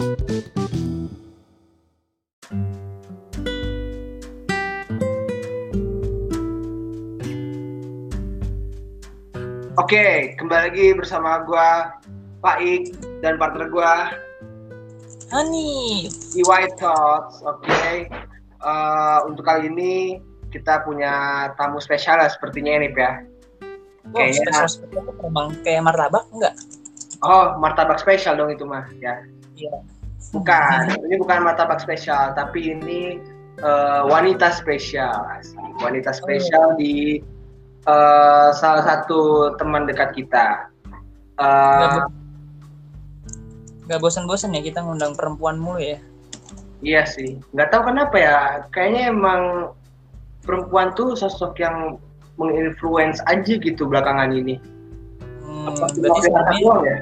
Oke, kembali lagi bersama gua Pak Ik dan partner gua Hani. di White Thoughts. Oke, Eh, untuk kali ini kita punya tamu spesial lah sepertinya ini ya. Oh, Kayaknya- spesial spesial kayak martabak enggak? Oh, martabak spesial dong itu mah ya. Iya. Bukan, ini bukan martabak spesial, tapi ini eh, wanita spesial. Wanita spesial di eh, salah satu teman dekat kita. Eh, Nggak bo- Nggak bosan-bosan ya kita ngundang perempuan mulu ya. Iya sih, nggak tahu kenapa ya. Kayaknya emang perempuan tuh sosok yang menginfluence aja gitu belakangan ini. Hmm, Apa berarti doang ya?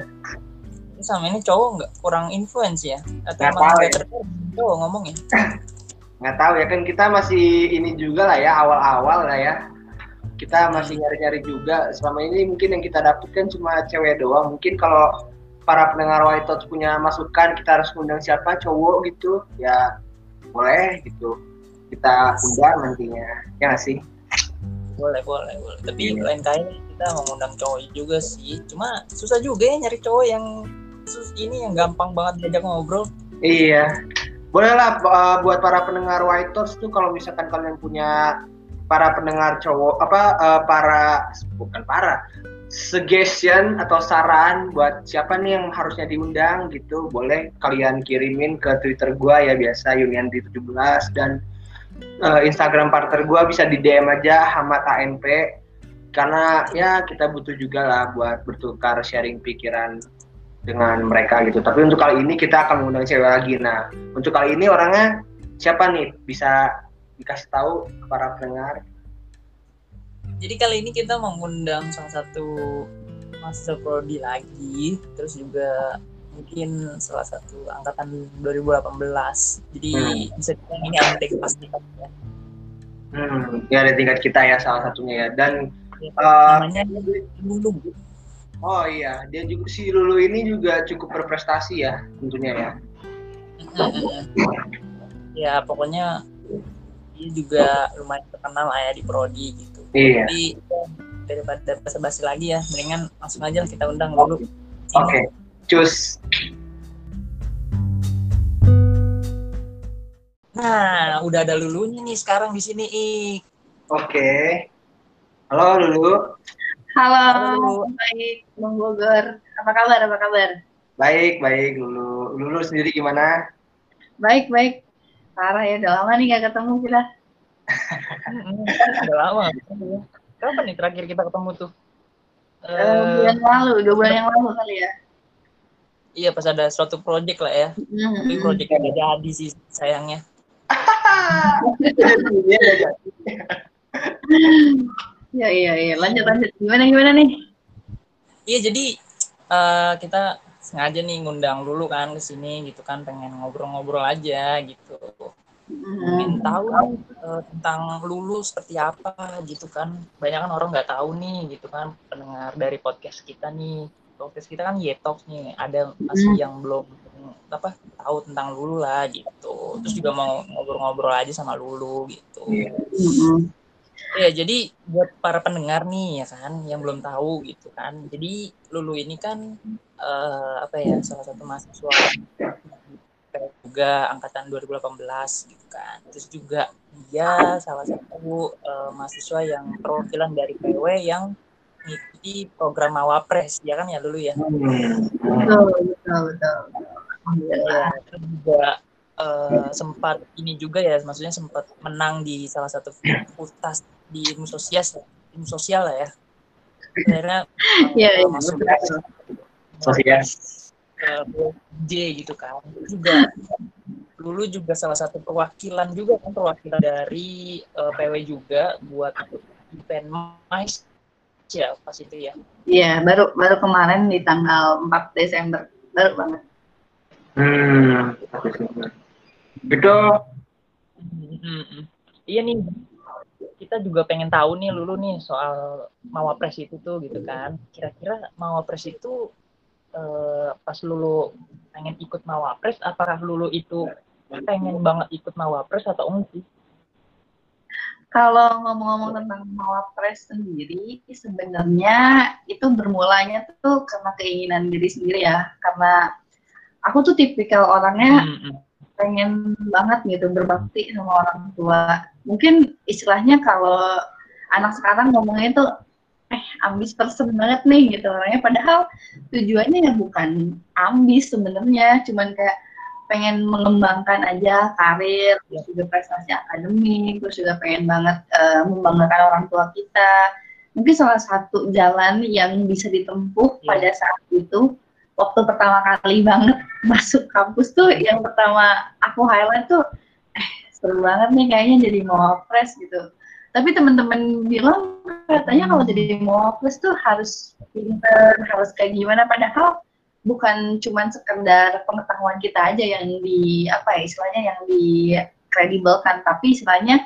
Sama ini cowok nggak kurang influence ya? Atau Nggak emang ya. cowok ngomongnya? Nggak tahu ya kan kita masih ini juga lah ya awal-awal lah ya. Kita masih nyari-nyari juga. Selama ini mungkin yang kita dapatkan cuma cewek doang. Mungkin kalau para pendengar White Thoughts punya masukan kita harus undang siapa cowok gitu ya boleh gitu kita undang nantinya ya nggak sih Boleh, boleh, boleh. Tapi Iya. lain kali kita mau ngundang cowok juga sih. Cuma susah juga ya nyari cowok yang sus ini yang gampang banget diajak ngobrol. Iya, bolehlah uh, buat para pendengar White Thoughts tuh kalau misalkan kalian punya para pendengar cowok apa uh, para bukan para suggestion atau saran buat siapa nih yang harusnya diundang gitu, boleh kalian kirimin ke Twitter gua ya biasa Yuniandi 17 dan uh, Instagram partner gua bisa di DM aja Hamad ANP karena ya kita butuh juga lah buat bertukar sharing pikiran dengan mereka gitu. Tapi untuk kali ini kita akan mengundang cewek lagi. Nah, untuk kali ini orangnya siapa nih? Bisa dikasih tahu ke para pendengar? Jadi kali ini kita mengundang salah satu mahasiswa prodi lagi, terus juga mungkin salah satu angkatan 2018. Jadi Hmm. bisa dibilang ini antek pasti ya. Hmm, ya ada tingkat kita ya salah satunya ya. Dan Ya, eh, namanya Lulu. Oh iya, dia juga si Lulu ini juga cukup berprestasi ya tentunya ya. ya pokoknya dia juga lumayan terkenal lah ya di prodi gitu. Iya. Jadi daripada basa-basi lagi ya, mendingan langsung aja kita undang dulu. Oke, cus. Nah, udah ada lulunya nih sekarang di sini, Ik. Oke. Halo Lulu. Halo, Halo. baik, Bang Bogor. Apa kabar? Apa kabar? Baik, baik Lulu. Lulu sendiri gimana? Baik, baik. Parah ya, udah lama nih gak ketemu kita. Udah lama. Kapan nih terakhir kita ketemu tuh? Eh, Eh, bulan lalu, dua bulan yang lalu kali ya. iya pas ada suatu project lah ya. Tapi Hmm. projectnya nggak jadi sih sayangnya. Iya, iya, iya. Ya, iya. Lanjut, lanjut. Gimana, gimana nih? Iya jadi eh, kita sengaja nih ngundang dulu kan ke sini gitu kan pengen ngobrol-ngobrol aja gitu. Ingin Hmm. tahu eh, tentang lulu seperti apa gitu kan. Banyak kan orang nggak tahu nih gitu kan pendengar dari podcast kita nih. Podcast kita kan Yetok nih. Ada masih Hmm. yang belum apa tahu tentang lulu lah gitu. Terus juga mau ngobrol-ngobrol aja sama lulu gitu. Iya. Hmm. Ya, jadi buat para pendengar nih ya kan yang belum tahu gitu kan. Jadi Lulu ini kan eh, apa ya salah satu mahasiswa juga angkatan 2018 gitu kan. Terus juga dia salah satu eh, mahasiswa yang perwakilan dari PW yang mengikuti program Mawapres ya kan ya Lulu ya. Betul, betul, betul. Ya, terus juga eh, sempat ini juga ya, maksudnya sempat menang di salah satu fakultas di ilmu sosial, ilmu sosial lah ya. Akhirnya eh, Iya, iya, masuk betul. Sosial. ke J gitu kan. Juga dulu juga salah satu perwakilan juga kan perwakilan dari eh, PW juga buat event mais ya pas itu ya. Iya, baru baru kemarin di tanggal 4 Desember. Baru banget. Hmm. Itu Mm-mm. Iya nih, kita juga pengen tahu nih Lulu nih soal Mawapres itu tuh gitu kan. Kira-kira Mawapres itu uh, pas lulu pengen ikut mawapres apakah lulu itu pengen banget ikut mawapres atau enggak sih kalau ngomong-ngomong tentang mawapres sendiri, sebenarnya itu bermulanya tuh karena keinginan diri sendiri ya. Karena aku tuh tipikal orangnya mm-hmm. Pengen banget gitu berbakti sama orang tua. Mungkin istilahnya kalau anak sekarang ngomongnya tuh eh ambis person banget nih gitu orangnya. Padahal tujuannya ya bukan ambis sebenarnya, cuman kayak pengen mengembangkan aja karir, terus juga prestasi akademik, terus juga pengen banget uh, membanggakan orang tua kita. Mungkin salah satu jalan yang bisa ditempuh yeah. pada saat itu, waktu pertama kali banget masuk kampus tuh, yang pertama aku highlight tuh, eh seru banget nih kayaknya jadi mau press gitu. Tapi teman-teman bilang katanya kalau jadi mau press tuh harus pinter, harus kayak gimana, padahal bukan cuma sekedar pengetahuan kita aja yang di apa ya istilahnya yang di kredibelkan tapi istilahnya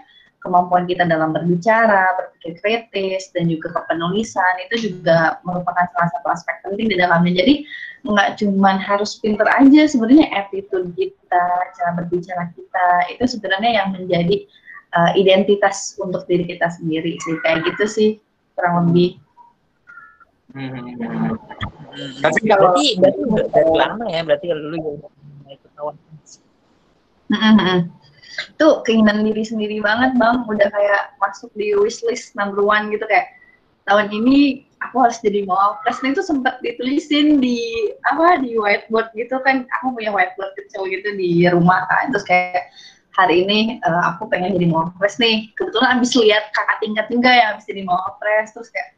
kemampuan kita dalam berbicara, berpikir kritis dan juga kepenulisan itu juga merupakan salah satu aspek penting di dalamnya. Jadi nggak cuma harus pinter aja sebenarnya attitude kita, cara berbicara kita itu sebenarnya yang menjadi uh, identitas untuk diri kita sendiri sih kayak gitu sih kurang lebih. Hmm. Tapi kalau berarti, berarti udah dari lama ya berarti kalau lu yang ikut kawan. Tuh keinginan diri sendiri banget bang, udah kayak masuk di wishlist number one gitu kayak tahun ini aku harus jadi mawapres. Nah itu sempat ditulisin di apa di whiteboard gitu kan, aku punya whiteboard kecil gitu di rumah kan, terus kayak hari ini uh, aku pengen jadi mawapres nih. Kebetulan abis lihat kakak tingkat juga yang abis jadi mawapres, terus kayak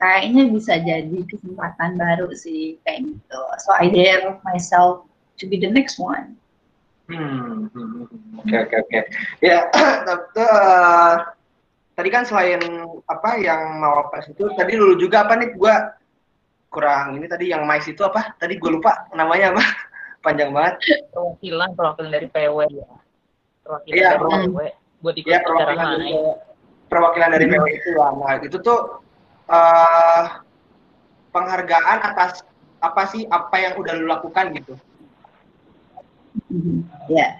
kayaknya bisa jadi kesempatan baru sih kayak gitu. So I dare myself to be the next one. Hmm, hmm, hmm. oke oke oke. Ya, uh, tadi kan selain apa yang mau apa itu, tadi dulu juga apa nih? Gua kurang ini tadi yang mais itu apa? Tadi gue lupa namanya apa? Panjang banget. Perwakilan perwakilan dari PW ya. Perwakilan ya, dari PW. Buat ikut ya, perwakilan dari, perwakilan dari PW itu lah. Nah, itu tuh uh, penghargaan atas apa sih apa yang udah lu lakukan gitu? Ya,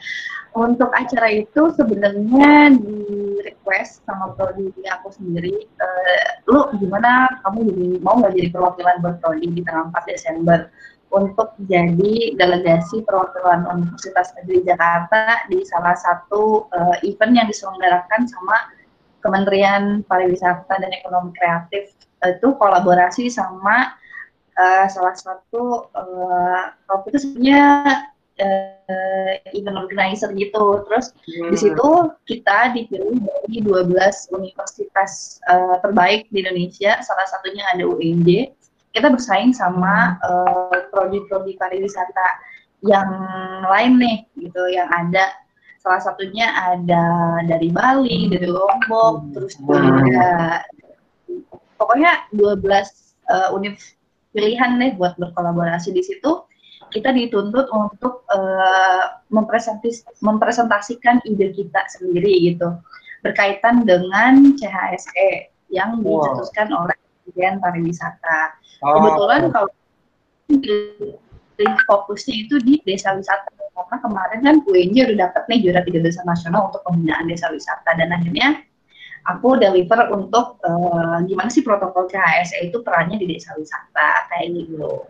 untuk acara itu sebenarnya di request sama prodi aku sendiri, uh, lu gimana? Kamu jadi mau nggak jadi perwakilan buat prodi di tanggal 4 Desember? Untuk jadi delegasi perwakilan Universitas Negeri Jakarta di salah satu uh, event yang diselenggarakan sama Kementerian Pariwisata dan Ekonomi Kreatif. Itu kolaborasi sama uh, salah satu uh, itu sebenarnya uh, event organizer gitu. Terus hmm. di situ kita dipilih dari 12 universitas uh, terbaik di Indonesia, salah satunya ada UNJ. Kita bersaing sama prodi-prodi uh, pariwisata yang lain nih gitu yang ada salah satunya ada dari Bali, dari Lombok, hmm. terus juga pokoknya 12 uh, univ pilihan deh buat berkolaborasi di situ. Kita dituntut untuk uh, mempresentis mempresentasikan ide kita sendiri gitu berkaitan dengan CHSE yang wow. dicetuskan oleh Kementerian Pariwisata. Oh. Kebetulan kalau fokusnya itu di desa wisata karena kemarin kan UNJ udah dapet nih juara tiga desa nasional untuk pembinaan desa wisata dan akhirnya aku deliver untuk uh, gimana sih protokol CHSE itu perannya di desa wisata kayak gitu.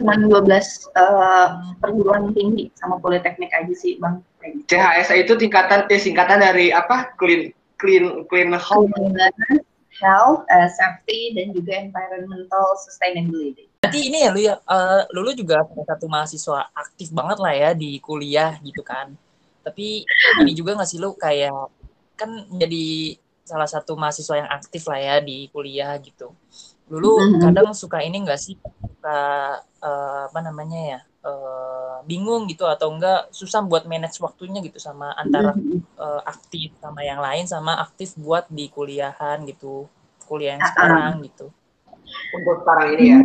Cuma 12 uh, perguruan tinggi sama politeknik aja sih bang. CHSE itu tingkatan eh, singkatan dari apa? Clean clean clean health. Clean health, uh, safety dan juga environmental sustainability. Berarti ini ya lu ya, uh, lu juga salah satu mahasiswa aktif banget lah ya di kuliah gitu kan. Tapi ini juga nggak sih lu kayak kan jadi salah satu mahasiswa yang aktif lah ya di kuliah gitu. Dulu mm-hmm. kadang suka ini enggak sih? Suka uh, apa namanya ya? Uh, bingung gitu atau enggak susah buat manage waktunya gitu sama antara uh, aktif sama yang lain sama aktif buat di kuliahan gitu. Kuliah yang sekarang gitu. Untuk sekarang ini ya.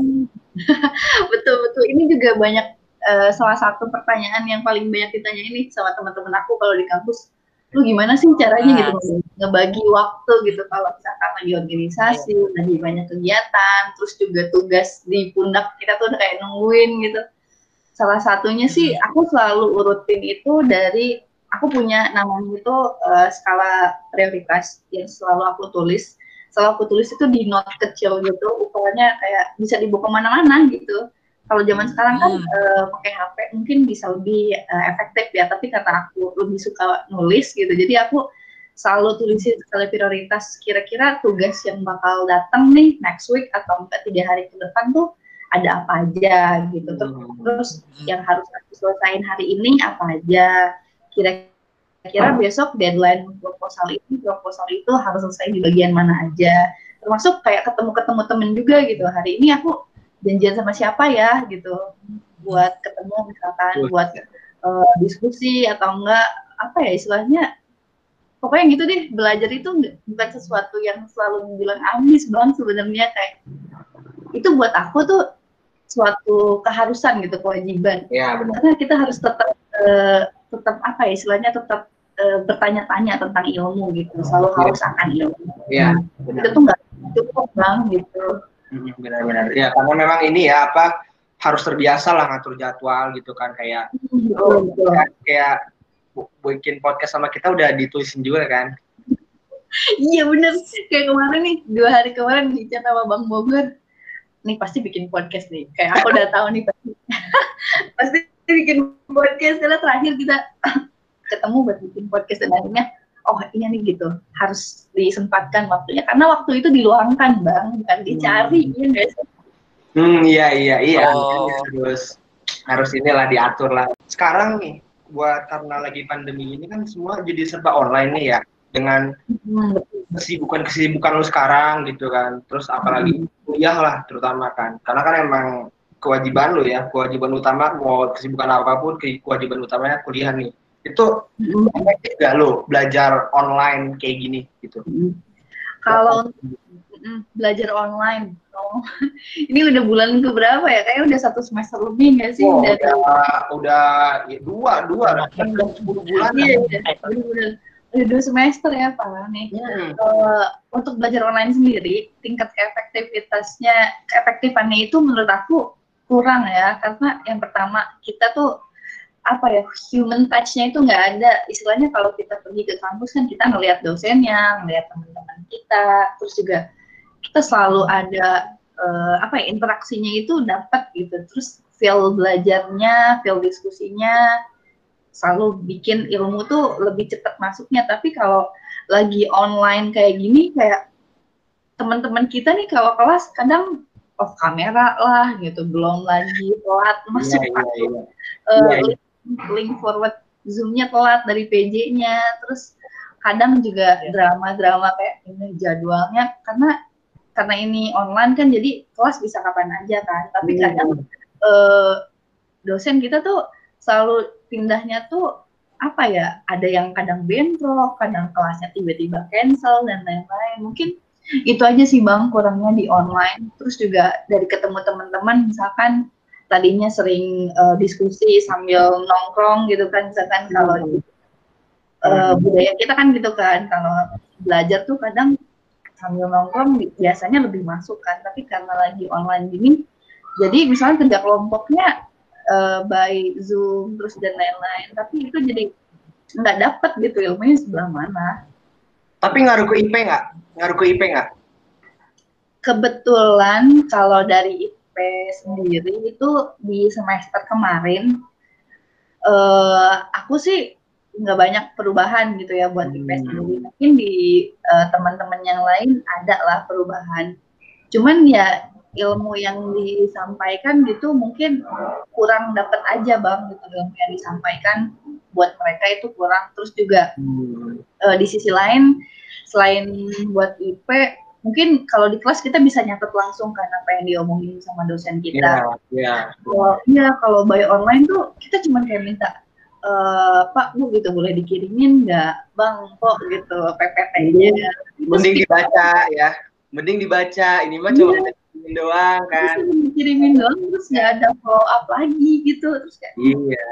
betul betul. Ini juga banyak uh, salah satu pertanyaan yang paling banyak ditanya ini sama teman-teman aku kalau di kampus lu gimana sih caranya? Nah. gitu ngebagi waktu gitu. Kalau misalkan lagi organisasi lagi banyak kegiatan terus juga tugas di pundak kita tuh udah kayak nungguin gitu. Salah satunya sih aku selalu urutin itu dari aku punya namanya itu eh, skala prioritas yang selalu aku tulis. Selalu aku tulis itu di note kecil gitu ukurannya kayak bisa dibawa ke mana-mana gitu kalau zaman sekarang kan Hmm. eh, pakai HP mungkin bisa lebih eh, efektif ya tapi karena aku lebih suka nulis gitu jadi aku selalu tulisin skala prioritas. Kira-kira tugas yang bakal datang nih next week atau enggak tiga hari ke depan tuh ada apa aja gitu. Terus Hmm. terus yang harus aku selesaiin hari ini apa aja? Kira-kira besok deadline proposal ini proposal itu harus selesai di bagian mana aja? Termasuk kayak ketemu-ketemu temen juga gitu. Hari ini aku janjian sama siapa ya gitu. Buat ketemu misalkan buat eh, diskusi atau enggak apa ya istilahnya pokoknya gitu deh. Belajar itu bukan sesuatu yang selalu bilang ambis banget sebenarnya kayak itu buat aku tuh suatu keharusan gitu kewajiban. Ya benar. karena kita harus tetap eh, tetap apa ya istilahnya tetap eh, bertanya-tanya tentang ilmu gitu. Selalu Iya. haus akan ilmu. Ya itu benar. tuh nggak cukup bang gitu Benar-benar. Ya karena memang ini ya apa harus terbiasa lah ngatur jadwal gitu kan kayak betul. kayak, kayak bikin podcast sama kita udah ditulisin juga kan. iya bener kayak kemarin nih dua hari kemarin di chat sama bang Bogor nih pasti bikin podcast nih. Kayak aku udah tahu nih pasti. Pasti bikin podcast. Karena terakhir kita ketemu buat bikin podcast dan akhirnya oh ini nih gitu harus disempatkan waktunya karena waktu itu diluangkan bang bukan dicari ya nggak sih? Hmm iya iya iya. Oh. Harus harus inilah diatur lah. Sekarang nih buat karena lagi pandemi ini kan semua jadi serba online nih ya dengan Hmm, kesibukan kesibukan lu sekarang gitu kan. Terus apalagi kuliah lah terutama kan. Karena kan emang kewajiban lu ya, kewajiban utama mau kesibukan apa pun, ke- kewajiban utamanya kuliah nih. Itu Hmm. efektif gak lo belajar online kayak gini gitu? Kalau mm, belajar online, oh, ini udah bulan ke berapa ya? Kayaknya udah satu semester lebih nggak sih? Oh, dari udah, udah ya, dua, dua, udah 10 bulan. iya, iya, udah, udah dua semester ya Pak nih. Hmm. Eh, untuk belajar online sendiri, tingkat keefektivitasnya, keefektifannya itu menurut aku kurang ya, karena yang pertama kita tuh apa ya human touch-nya itu nggak ada. Istilahnya kalau kita pergi ke kampus kan kita ngelihat dosennya ngelihat teman-teman kita terus juga kita selalu ada eh, apa ya interaksinya itu dapat gitu. Terus feel belajarnya feel diskusinya selalu bikin ilmu tuh lebih cepat masuknya. Tapi kalau lagi online kayak gini kayak teman-teman kita nih kalau kelas kadang off kamera lah gitu. Belum lagi telat masuk Iya, masuk iya. eh, Iya, iya. Link, forward zoomnya telat dari PJ-nya terus kadang juga Iya. drama-drama kayak ini jadwalnya karena karena ini online kan jadi kelas bisa kapan aja kan tapi Hmm. kadang eh, dosen kita tuh selalu pindahnya tuh apa ya ada yang kadang bentrok kadang kelasnya tiba-tiba cancel dan lain-lain mungkin itu aja sih bang kurangnya di online terus juga dari ketemu teman-teman misalkan tadinya sering eh, diskusi sambil nongkrong gitu kan misalkan kalau di eh, budaya kita kan gitu kan kalau belajar tuh kadang sambil nongkrong bi- biasanya lebih masuk kan tapi karena lagi online gini jadi misalnya kerja kelompoknya eh, by zoom terus dan lain-lain tapi itu jadi nggak dapet gitu ilmunya sebelah mana Tapi ngaruh ke IP nggak? Ngaruh ke IP nggak? kebetulan kalau dari IP sendiri itu di semester kemarin eh aku sih nggak banyak perubahan gitu ya buat IP Hmm. sendiri mungkin di eh, teman-teman yang lain ada lah perubahan cuman ya ilmu yang disampaikan gitu mungkin kurang dapat aja bang gitu ilmu yang disampaikan buat mereka itu kurang terus juga Hmm. eh, di sisi lain selain buat IP mungkin kalau di kelas kita bisa nyatet langsung kan apa yang diomongin sama dosen Iya, kita iya. kalau iya kalau by online tuh kita cuma kayak minta eh Pak Bu gitu boleh dikirimin nggak Bang kok gitu PPT-nya Mending dibaca ya. Mending dibaca. Ini mah cuma dikirimin doang kan. dikirimin doang terus nggak ada follow up lagi gitu terus kayak Iya.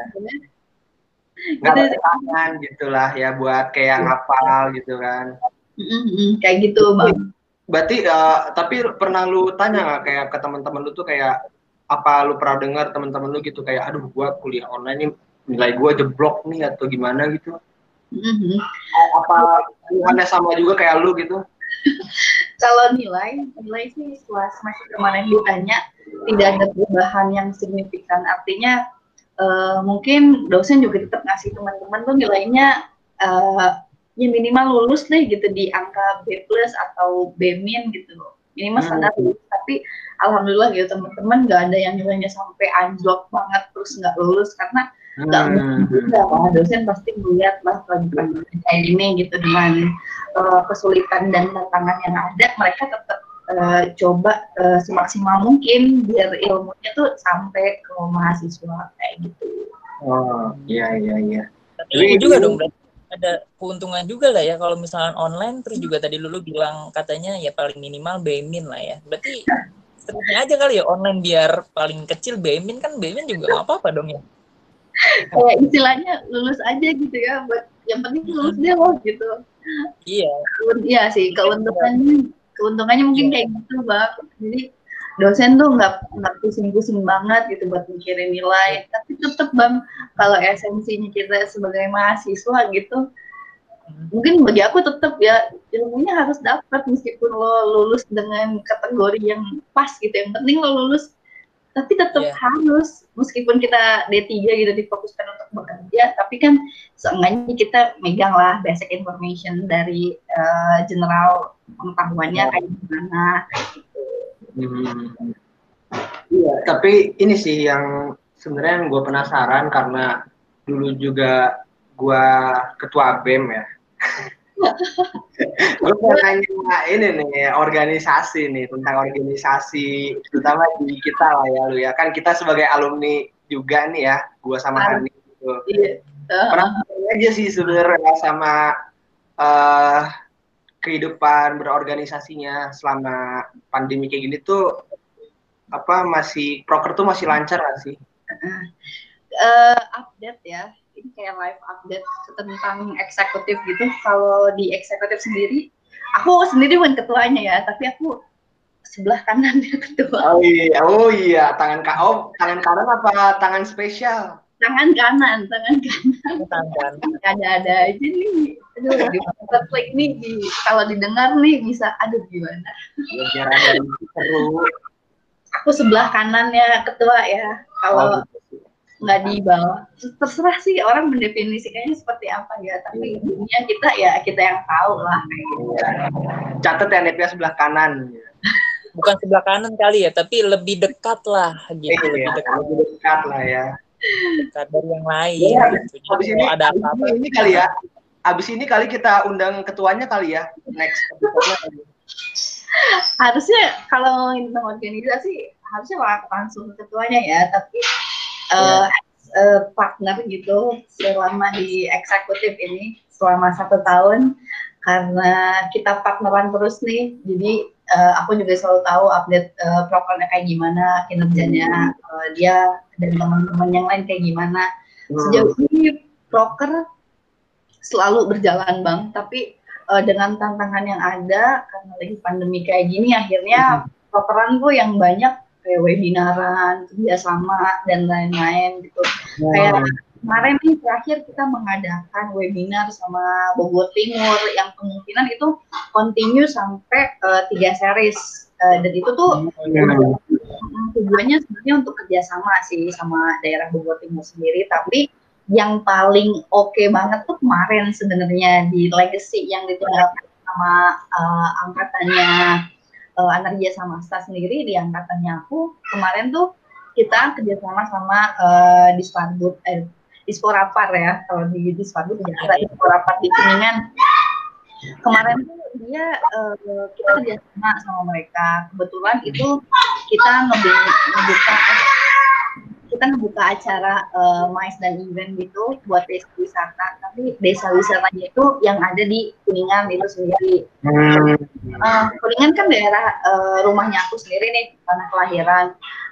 nggak ada tangan gitulah ya buat kayak Iya. ngapal gitu kan Mm-mm, kayak gitu bang. Berarti uh, tapi pernah lu tanya nggak kayak ke teman-teman lu tuh kayak apa lu pernah dengar teman-teman lu gitu kayak aduh gua kuliah online nih nilai gua jeblok nih atau gimana gitu Mm-mm. apa keluhannya sama juga kayak lu gitu Kalau nilai, nilai sih setelah semester kemarin ditanya tidak ada perubahan yang signifikan. Artinya eh, mungkin dosen juga tetap ngasih teman-teman tuh nilainya eh, ya minimal lulus deh gitu di angka B plus atau B min gitu minimal Hmm. standar lulus. Tapi alhamdulillah gitu teman-teman nggak ada yang nilainya sampai anjlok banget terus nggak lulus karena nggak Hmm. mungkin juga lah dosen pasti melihat lah pandemi kayak gini gitu dengan uh, kesulitan dan tantangan yang ada mereka tetap uh, coba uh, semaksimal mungkin biar ilmunya tuh sampai ke mahasiswa kayak gitu. oh iya iya iya Tapi ini juga dong berarti ada keuntungan juga lah ya kalau misalnya online terus juga tadi Lulu bilang katanya ya paling minimal B-min lah ya. Berarti seterusnya aja kali ya online biar paling kecil B-min kan B-min juga nggak apa-apa dong ya. Kayak istilahnya lulus aja gitu ya, buat yang penting lulus deh loh gitu. Iya. Iya sih keuntungannya keuntungannya mungkin kayak gitu bang. Jadi dosen tuh nggak nggak pusing-pusing banget gitu buat mikirin nilai. Tapi tetap bang kalau esensinya kita sebagai mahasiswa gitu, mungkin bagi aku tetap ya ilmunya harus dapat meskipun lo lulus dengan kategori yang pas gitu. Yang penting lo lulus. Tapi tetap Iya. harus meskipun kita D3 gitu difokuskan untuk bekerja, tapi kan seenggaknya kita megang lah basic information dari eh, general pengetahuannya kayak gimana. Hmm. Iya, tapi ini sih yang sebenarnya yang gue penasaran karena dulu juga gue ketua BEM ya. gue mau nanya ini nih organisasi nih tentang organisasi terutama di kita lah ya lu ya kan kita sebagai alumni juga nih ya gue sama Alum- Hani gitu. Iya. Eh, Pernah aja sih sebenarnya sama eh kehidupan berorganisasinya selama pandemi kayak gini tuh apa masih proker tuh masih lancar gak sih? eh, update ya ini kayak live update tentang eksekutif gitu kalau di eksekutif sendiri aku sendiri bukan ketuanya ya tapi aku sebelah kanannya ketua Oh iya, oh iya, tangan ka oh, tangan kanan apa tangan spesial? Tangan kanan tangan kanan Tangan. ada-ada aja nih aduh di klik nih di, kalau didengar nih bisa aduh gimana Ya, ada yang seru. aku sebelah kanannya ketua ya kalau nggak di bawah terserah sih orang mendefinisikannya seperti apa ya tapi intinya kita ya kita yang tahu lah gitu. Iya. Catat ya Nepia sebelah kanan. Bukan sebelah kanan kali ya, tapi lebih dekat lah gitu, Iya, lebih dekat, lebih dekat lah ya. Dari yang lain. Iya, gitu. Habis ini, ada habis apa-apa, ini, ini kali ya. Habis ini kali kita undang ketuanya kali ya. Next kali. harusnya kalau tentang organisasi harusnya lang- langsung ke ketuanya ya tapi eh, eh, partner gitu selama di eksekutif ini selama satu tahun karena kita partneran terus nih jadi eh, aku juga selalu tahu update eh, prokernya kayak gimana kinerjanya eh, dia dan teman-teman yang lain kayak gimana. Sejauh ini broker selalu berjalan bang tapi eh, dengan tantangan yang ada karena lagi pandemi kayak gini akhirnya brokeran tuh yang banyak kayak webinaran kerjasama dan lain-lain gitu. Kayak kemarin nih terakhir kita mengadakan webinar sama Bogor Timur yang kemungkinan itu continue sampai eh, tiga series Eh, dan itu tuh Hmm. Mm, tujuannya sebenarnya untuk kerjasama sih sama daerah Bogor Timur sendiri tapi yang paling oke banget tuh kemarin sebenarnya di legacy yang ditinggalkan sama eh, angkatannya uh, Anarja sama Asta sendiri di angkatannya aku kemarin tuh kita kerjasama sama uh, Disparbud eh, Disporapar ya. Kalau di Disparbud di Jakarta Disporapar di Kuningan kemarin tuh dia eh, kita kerjasama sama mereka. Kebetulan itu kita ngebu- ngebuka kita ngebuka acara eh, mais dan event gitu buat desa wisata tapi desa wisatanya itu yang ada di Kuningan itu sendiri Hmm. Eh, Kuningan kan daerah eh, rumahnya aku sendiri nih tanah kelahiran.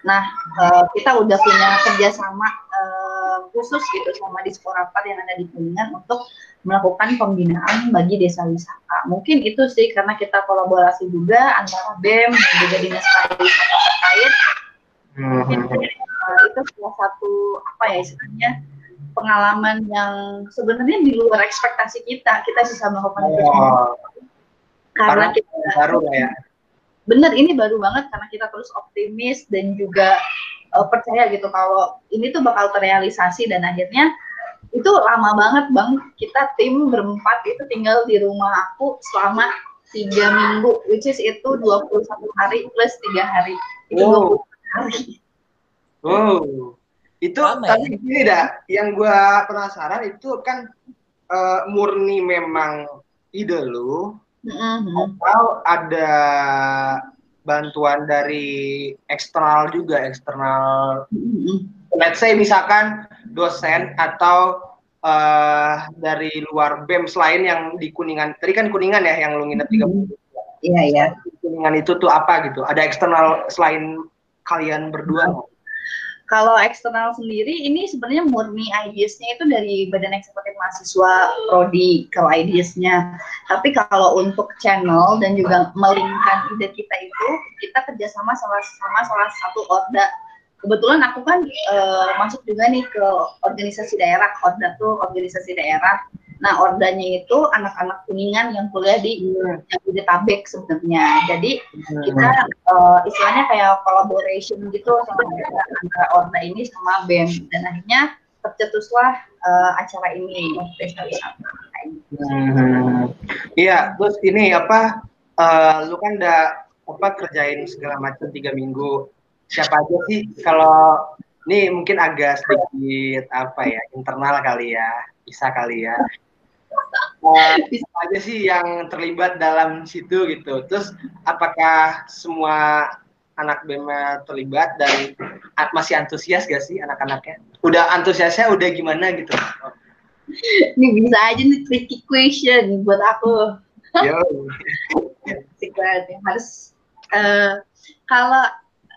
Nah eh, kita udah punya kerjasama uh, khusus gitu sama Disporapar yang ada di Kuningan untuk melakukan pembinaan bagi desa wisata. Mungkin itu sih karena kita kolaborasi juga antara BEM dan juga dinas pariwisata terkait. Mungkin uh, itu salah satu apa ya istilahnya pengalaman yang sebenarnya di luar ekspektasi kita. Kita bisa melakukan itu Oh, karena karena kita baru ya. bener ini baru banget karena kita terus optimis dan juga uh, percaya gitu kalau ini tuh bakal terrealisasi dan akhirnya itu lama banget bang kita tim berempat itu tinggal di rumah aku selama tiga minggu which is itu 21 hari plus tiga hari itu Wow. 21 hari Wow. Itu Lama ya? tapi gini dah, yang gua penasaran itu kan eh, murni memang ide lu Mhm. atau ada bantuan dari eksternal juga, eksternal Mhm. let's say misalkan dosen atau eh, dari luar BEM selain yang di Kuningan. Tadi kan Kuningan ya yang lu nginep tiga bulan. iya ya Kuningan itu tuh apa gitu? Ada eksternal selain kalian berdua nggak? Kalau eksternal sendiri ini sebenarnya murni ideas-nya itu dari Badan Eksekutif Mahasiswa Prodi kalau ideas-nya. Tapi kalau untuk channel dan juga melingkan ide kita itu kita kerjasama sama sama salah satu orda. Kebetulan aku kan eh, masuk juga nih ke organisasi daerah. Orda tuh organisasi daerah. Nah ordanya itu anak-anak kuningan yang kuliah di Jabodetabek sebenarnya. Jadi kita eh, istilahnya kayak collaboration gitu sama antara Orna ini sama BEM dan akhirnya tercetuslah eh, acara ini pesta wisata kayak gitu. Hmm. Iya, terus ini apa? eh, lu kan udah apa kerjain segala macam tiga minggu. Siapa aja sih kalau ini mungkin agak sedikit apa ya internal kali ya, bisa kali ya. Siapa aja sih yang terlibat dalam situ gitu. Terus apakah semua anak BEM terlibat dan masih antusias gak sih anak-anaknya? Udah antusiasnya udah gimana gitu? Ini bisa aja nih tricky question buat aku. Harus eh, kalau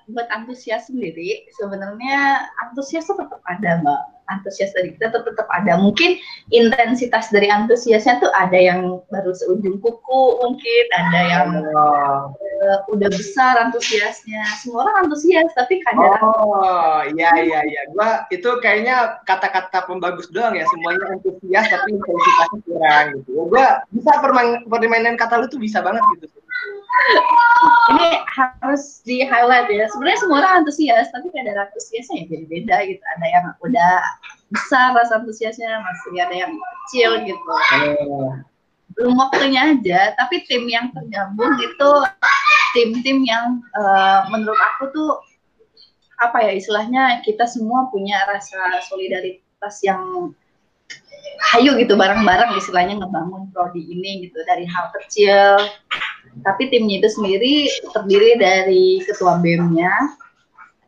buat antusias sendiri sebenarnya antusias tetap ada mbak antusias dari kita tuh tetap ada mungkin intensitas dari antusiasnya tuh ada yang baru seujung kuku mungkin ada yang Oh. eh, udah besar antusiasnya semua orang antusias tapi kadang Oh, iya iya iya. Gua itu kayaknya kata-kata pembagus doang ya, semuanya antusias tapi intensitasnya kurang gitu. Gua bisa permain, permainan kata lu tuh bisa banget gitu. Ini harus di highlight ya. Sebenarnya semua orang antusias tapi kadang antusiasnya ya beda-beda gitu. Ada yang udah besar rasa antusiasnya masih ada yang kecil gitu. Oh. belum waktunya aja tapi tim yang tergabung itu tim-tim yang eh, menurut aku tuh apa ya istilahnya kita semua punya rasa solidaritas yang hayu gitu bareng-bareng istilahnya ngebangun prodi ini gitu. Dari hal kecil tapi timnya itu sendiri terdiri dari ketua BEM-nya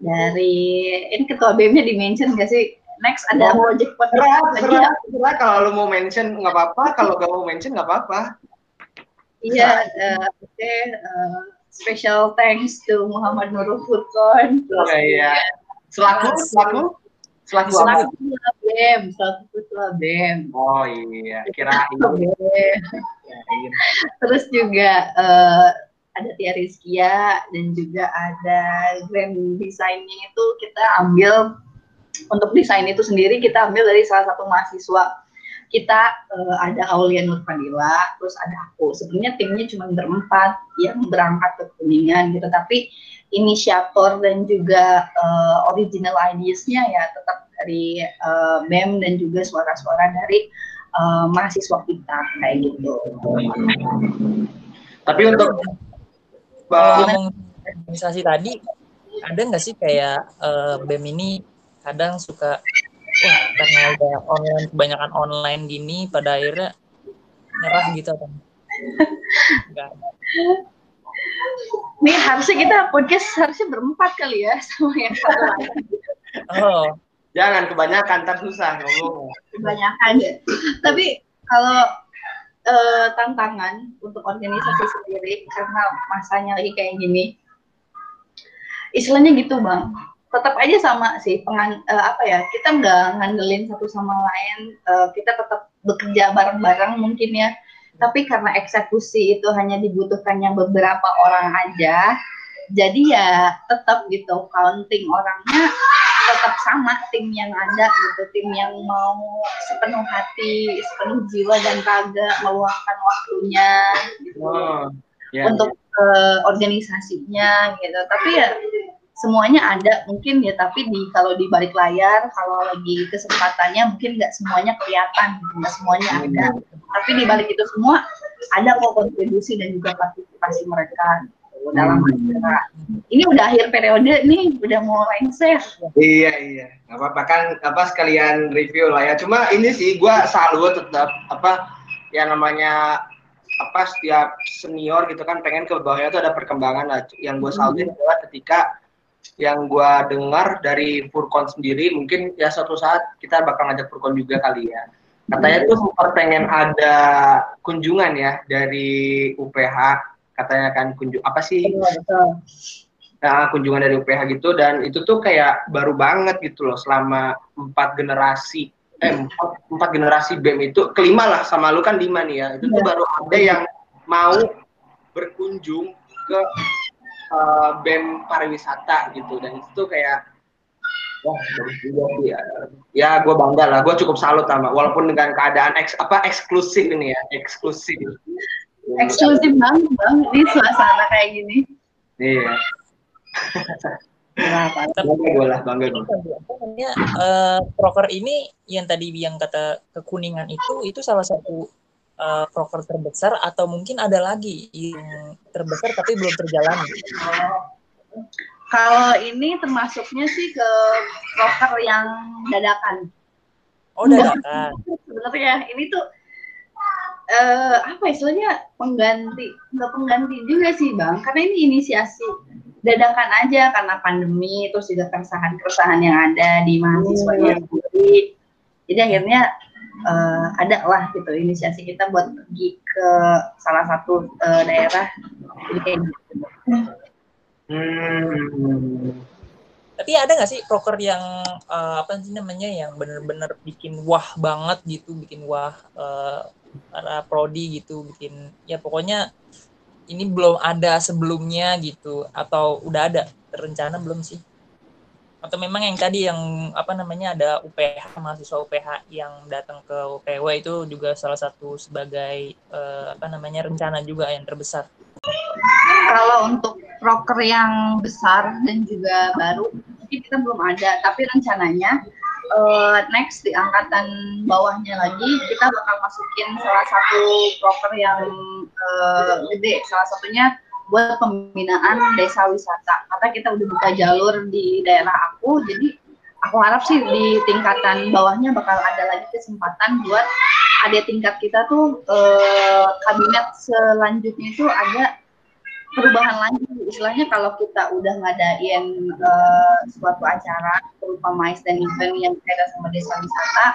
dari ini ketua BEM-nya di mention gak sih next ada Oh, project terserah, terserah kalau lu mau mention nggak apa-apa, kalau gak mau mention nggak apa-apa. Iya, eh, oke. eh, special thanks to Muhammad Nurul Furqon. Oh, iya. Selaku, selaku, selaku? Selaku ketua BEM, selaku ketua BEM. Oh iya, kirain. Kirain. Terus juga eh, ada Tia Rizkia dan juga ada grand design-nya itu kita ambil untuk desain itu sendiri kita ambil dari salah satu mahasiswa kita eh, ada Aulia Nurfadila, terus ada aku. Sebenarnya timnya cuma berempat yang berangkat ke Kuningan gitu, tapi inisiator dan juga eh, original ideas-nya ya tetap dari eh, BEM dan juga suara-suara dari eh, mahasiswa kita kayak gitu. Tapi untuk ngomong organisasi tadi, ada nggak sih kayak eh, BEM ini kadang suka, wah karena udah online kebanyakan online gini, pada akhirnya nyerah gitu enggak? Nih harusnya kita podcast harusnya berempat kali ya sama yang satu lagi. Oh, jangan kebanyakan, ntar susah ngomong. kebanyakan ya. Tapi kalau eh, tantangan untuk organisasi sendiri karena masanya lagi kayak gini, istilahnya gitu bang. tetap aja sama sih pengan uh, apa ya kita nggak ngandelin satu sama lain uh, kita tetap bekerja bareng-bareng mungkin ya tapi karena eksekusi itu hanya dibutuhkannya beberapa orang aja jadi ya tetap gitu counting orangnya tetap sama tim yang ada gitu tim yang mau sepenuh hati sepenuh jiwa dan raga meluangkan waktunya gitu. Oh, yeah, untuk yeah. Uh, organisasinya gitu. Tapi ya semuanya ada mungkin ya tapi di kalau di balik layar kalau lagi kesempatannya mungkin nggak semuanya kelihatan nggak semuanya ada tapi di balik itu semua ada kok kontribusi dan juga partisipasi mereka gitu, dalam hmm. acara. Ini udah akhir periode nih udah mau lengser. Iya iya. Nggak apa-apa. Kan apa sekalian review lah ya. Cuma ini sih gue salut tetap apa yang namanya apa setiap senior gitu kan pengen ke bawahnya tuh ada perkembangan lah. Yang gue salutin hmm. adalah ketika yang gue dengar dari Furkon sendiri mungkin ya suatu saat kita bakal ngajak Furkon juga kali ya katanya tuh sempat pengen ada kunjungan ya dari UPH katanya kan kunjung apa sih? Nah, kunjungan dari UPH gitu dan itu tuh kayak baru banget gitu loh selama empat generasi. Eh empat, empat generasi BEM itu kelima lah sama lu kan lima nih ya. Itu tuh iya. baru ada yang mau berkunjung ke uh, BEM pariwisata gitu. Dan itu tuh kayak wah bagus juga sih ya, ya gue bangga lah. Gue cukup salut sama walaupun dengan keadaan eks, apa eksklusif ini ya eksklusif. Eksklusif banget bang di suasana kayak gini. Iya. Nah, bangga gue lah, bangga gue. Uh, proker ini yang tadi yang kata kekuningan itu, itu salah satu uh, proker terbesar atau mungkin ada lagi yang terbesar tapi belum terjalan kalau ini termasuknya sih ke proker yang dadakan. Oh dadakan. Sebenarnya ini tuh uh, apa istilahnya pengganti nggak pengganti juga sih bang. Karena ini inisiasi dadakan aja karena pandemi terus juga keresahan-keresahan yang ada di mahasiswa hmm. sendiri jadi akhirnya uh, ada lah gitu inisiasi kita buat pergi ke salah satu uh, daerah. Jadi kayak gitu. Hmm. Tapi ada nggak sih proker yang uh, apa sih namanya yang bener-bener bikin wah banget gitu, bikin wah uh, para prodi gitu, bikin ya pokoknya ini belum ada sebelumnya gitu atau udah ada rencana belum sih? atau memang yang tadi yang apa namanya ada UPH mahasiswa UPH yang datang ke UPW itu juga salah satu sebagai uh, apa namanya rencana juga yang terbesar. Kalau untuk proker yang besar dan juga baru mungkin kita belum ada. Tapi rencananya uh, next di angkatan bawahnya lagi kita bakal masukin salah satu proker yang uh, gede. Salah satunya buat pembinaan desa wisata. Karena kita udah buka jalur di daerah aku jadi aku harap sih di tingkatan bawahnya bakal ada lagi kesempatan buat ada tingkat kita tuh eh, kabinet selanjutnya itu ada perubahan lagi. Istilahnya kalau kita udah ngadain uh, suatu acara berupa mais dan event yang kaitan sama desa wisata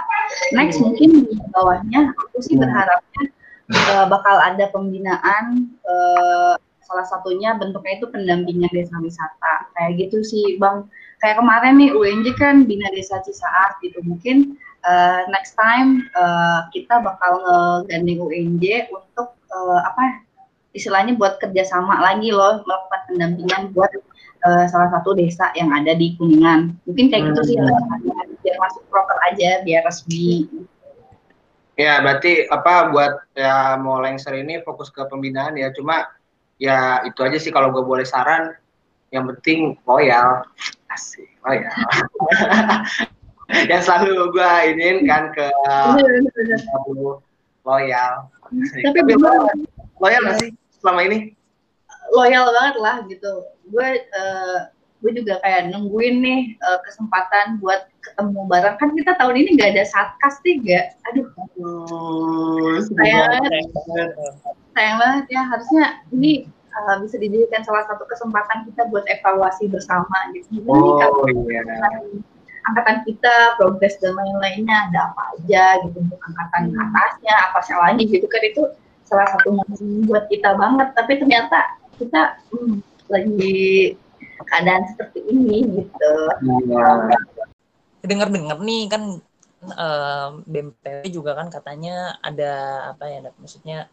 next mungkin di bawahnya aku sih berharapnya uh, bakal ada pembinaan uh, salah satunya bentuknya itu pendampingan desa wisata. Kayak gitu sih bang. Kayak kemarin nih UNJ kan bina desa Cisaat gitu. Mungkin uh, next time uh, kita bakal ngegandeng UNJ untuk uh, apa istilahnya buat kerjasama lagi loh melakukan pendampingan buat uh, salah satu desa yang ada di Kuningan. Mungkin kayak gitu sih hmm. biar masuk proper aja biar resmi. Ya berarti apa buat ya mau lengser ini fokus ke pembinaan ya. Cuma ya itu aja sih kalau gue boleh saran. Yang penting loyal. Asik loyal yang selalu gue ingin kan ke loyal. Tapi loyal, loyal gak sih selama ini? Loyal banget lah gitu. Gue uh, gue juga kayak nungguin nih uh, kesempatan buat ketemu bareng. Kan kita tahun ini gak ada satkas tiga aduh. Sayang banget. sayang banget. Ya. Harusnya ini uh, bisa dijadikan salah satu kesempatan kita buat evaluasi bersama gitu. Oh iya. Angkatan kita, progres dan lain-lainnya ada apa aja gitu untuk angkatan hmm. atasnya, apa salahnya gitu kan itu salah satu yang buat kita banget. Tapi ternyata kita hmm, lagi keadaan seperti ini gitu. Iya. dengar-dengar nih kan eh, BMPW juga kan katanya ada apa ya ada- maksudnya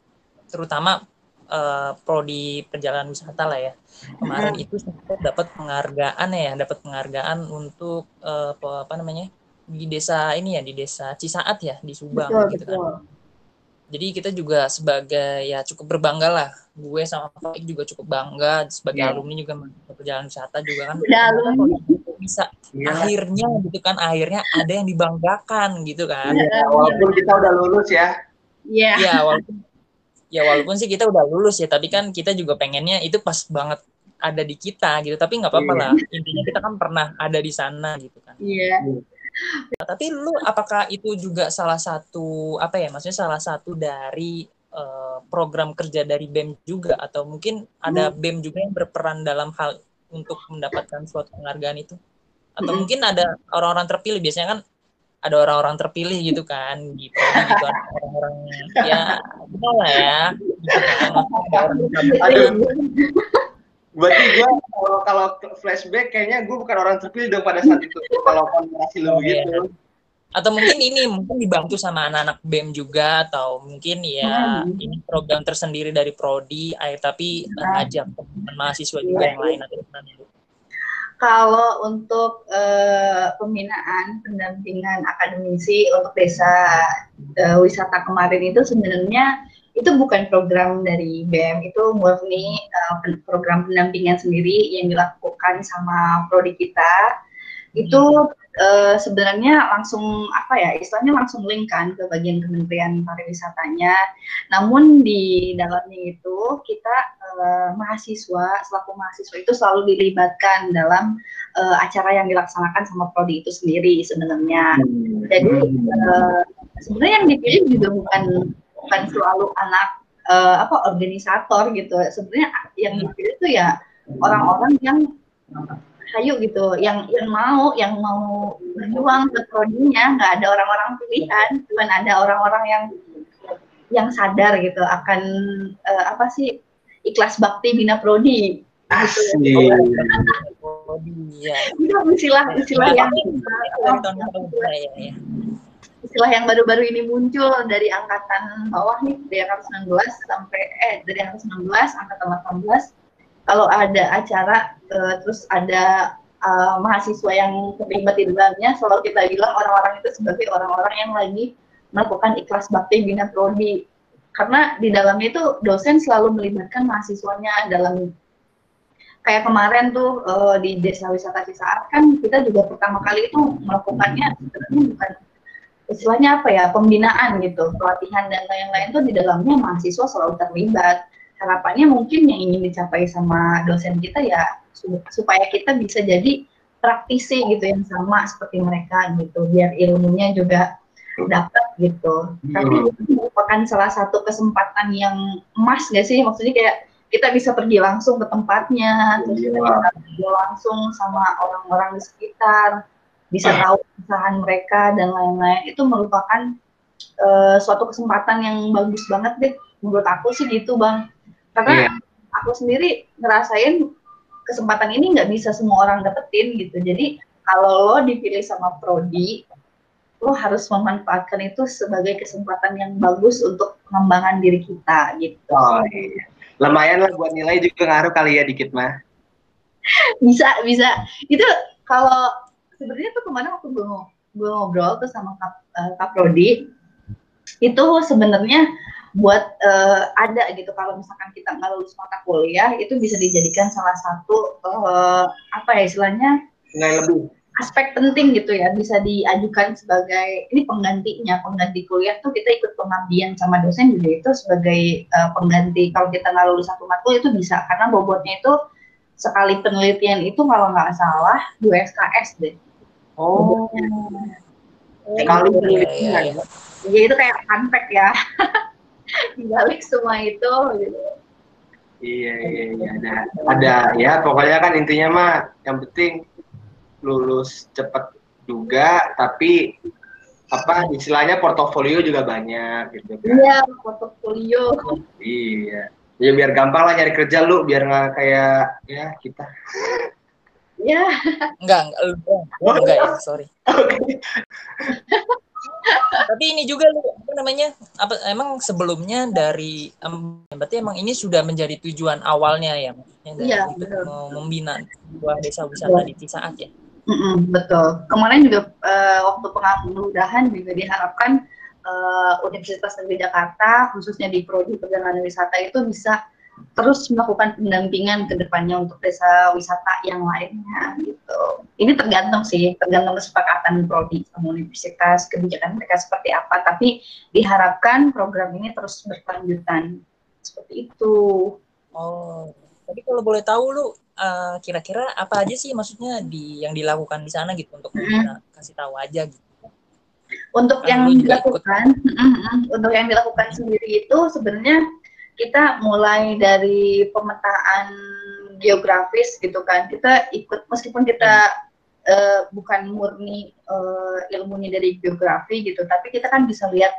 terutama eh, prodi perjalanan wisata lah ya kemarin itu sempat dapat penghargaan ya dapat penghargaan untuk eh, apa, namanya di desa ini ya di desa Cisaat ya di Subang Betul, gitu kan betul. jadi kita juga sebagai ya cukup berbangga lah gue sama Faik juga cukup bangga sebagai Iya. alumni juga perjalanan wisata juga kan Udah alumni. bisa Iya. akhirnya gitu kan akhirnya ada yang dibanggakan gitu kan Iya, Walaupun kita udah lulus ya. Iya. ya walaupun ya walaupun sih kita udah lulus ya tapi kan kita juga pengennya itu pas banget ada di kita gitu tapi nggak apa-apa Iya. lah intinya kita kan pernah ada di sana gitu kan Iya. Nah, tapi lu apakah itu juga salah satu apa ya maksudnya salah satu dari eh, program kerja dari BEM juga atau mungkin ada BEM juga yang berperan dalam hal untuk mendapatkan suatu penghargaan itu atau Mm-mm. mungkin ada orang-orang terpilih biasanya kan ada orang-orang terpilih gitu kan gitu gitu ada orang-orang ya kita lah ya gitu kan Maksudnya ada orang terpilih. Berarti gue kalau kalau flashback kayaknya gue bukan orang terpilih dong pada saat itu. Kalau komunikasi lu Oh, iya. begitu. atau mungkin ini mungkin dibantu sama anak-anak BEM juga atau mungkin ya Hmm. ini program tersendiri dari prodi eh, tapi Nah. ngajak teman mahasiswa juga yang lain atau gitu. Kalau untuk eh, pembinaan pendampingan akademisi untuk desa eh, wisata kemarin itu sebenarnya itu bukan program dari BEM itu murni eh, pen- program pendampingan sendiri yang dilakukan sama prodi kita. Itu eh, sebenarnya langsung apa ya istilahnya langsung link kan ke bagian Kementerian Pariwisatanya namun di dalamnya itu kita eh, mahasiswa selaku mahasiswa itu selalu dilibatkan dalam eh, acara yang dilaksanakan sama prodi itu sendiri sebenarnya. Jadi eh, sebenarnya yang dipilih juga bukan bukan selalu anak eh, apa organisator gitu. Sebenarnya yang dipilih itu ya orang-orang yang hayu gitu, yang yang mau yang mau berjuang ke prodinya, nggak ada orang-orang pilihan, cuman ada orang-orang yang yang sadar gitu akan eh, apa sih ikhlas bakti bina prodi. Oh, iya. Itu istilah istilah yang ya, ya, ya. istilah yang baru-baru ini muncul dari angkatan bawah nih dari angkatan 19 sampai eh dari angkatan 19 angkatan 18 kalau ada acara eh, terus ada eh, mahasiswa yang terlibat di dalamnya selalu kita bilang orang-orang itu sebagai orang-orang yang lagi melakukan ikhlas bakti bina prodi. Karena di dalamnya itu dosen selalu melibatkan mahasiswanya dalam kayak kemarin tuh eh, di desa wisata Cisaat kan kita juga pertama kali itu melakukannya sebenarnya bukan istilahnya apa ya pembinaan gitu pelatihan dan lain-lain tuh di dalamnya mahasiswa selalu terlibat harapannya mungkin yang ingin dicapai sama dosen kita ya su- supaya kita bisa jadi praktisi gitu yang sama seperti mereka gitu biar ilmunya juga dapat gitu. Tapi itu merupakan salah satu kesempatan yang emas gak sih? Maksudnya kayak kita bisa pergi langsung ke tempatnya terus kita Iya. bisa ngobrol langsung sama orang-orang di sekitar bisa tahu usahaan mereka dan lain-lain. Itu merupakan eh, suatu kesempatan yang bagus banget deh menurut aku sih gitu bang karena Iya. aku sendiri ngerasain kesempatan ini nggak bisa semua orang dapetin gitu jadi kalau lo dipilih sama prodi lo harus memanfaatkan itu sebagai kesempatan yang bagus untuk pengembangan diri kita gitu Oh, iya. Lumayan lah buat nilai juga ngaruh kali ya dikit mah. bisa bisa itu kalau sebenarnya tuh kemarin waktu gue gue ngobrol tuh sama kap, eh, kap Prodi itu sebenarnya buat eh, ada gitu. Kalau misalkan kita nggak lulus mata kuliah itu bisa dijadikan salah satu eh, apa ya istilahnya? Nilai lebih. aspek penting gitu ya. Bisa diajukan sebagai ini penggantinya. Pengganti kuliah tuh kita ikut pengabdian sama dosen juga itu sebagai eh, pengganti. Kalau kita nggak lulus satu matkul itu bisa. Karena bobotnya itu sekali penelitian itu kalau nggak salah 2 SKS deh. Oh. Iya, Sekali iya, penelitian. iya. jadi itu kayak fun fact ya dibalik semua itu gitu. Iya iya iya ada ada ya pokoknya kan intinya mah yang penting lulus cepet juga tapi apa istilahnya portofolio juga banyak gitu kan. iya portofolio Iya. Ya biar gampang lah nyari kerja lu biar nggak kayak ya kita. Ya. Enggak, enggak, enggak, enggak ya, sorry. Tapi ini juga lu apa namanya? Apa emang sebelumnya dari em, berarti emang ini sudah menjadi tujuan awalnya ya maksudnya dari untuk betul. membina sebuah desa wisata di Cisaat ya. Mm-mm, betul. Kemarin juga eh, waktu pengabudahan juga diharapkan eh, Universitas Negeri Jakarta, khususnya di Prodi Perjalanan Wisata itu bisa terus melakukan pendampingan ke depannya untuk desa wisata yang lainnya gitu. Ini tergantung sih, tergantung kesepakatan Prodi sama universitas, kebijakan mereka seperti apa, tapi diharapkan program ini terus berkelanjutan. Seperti itu. Oh, tapi kalau boleh tahu lu eh, kira-kira apa aja sih maksudnya di yang dilakukan di sana gitu untuk Mm. kita kasih tahu aja gitu. Untuk Kan yang ikut. dilakukan, mm-mm, untuk yang dilakukan sendiri itu sebenarnya kita mulai dari pemetaan geografis gitu kan. Kita ikut meskipun kita eh, bukan murni eh, ilmunya dari geografi gitu, tapi kita kan bisa lihat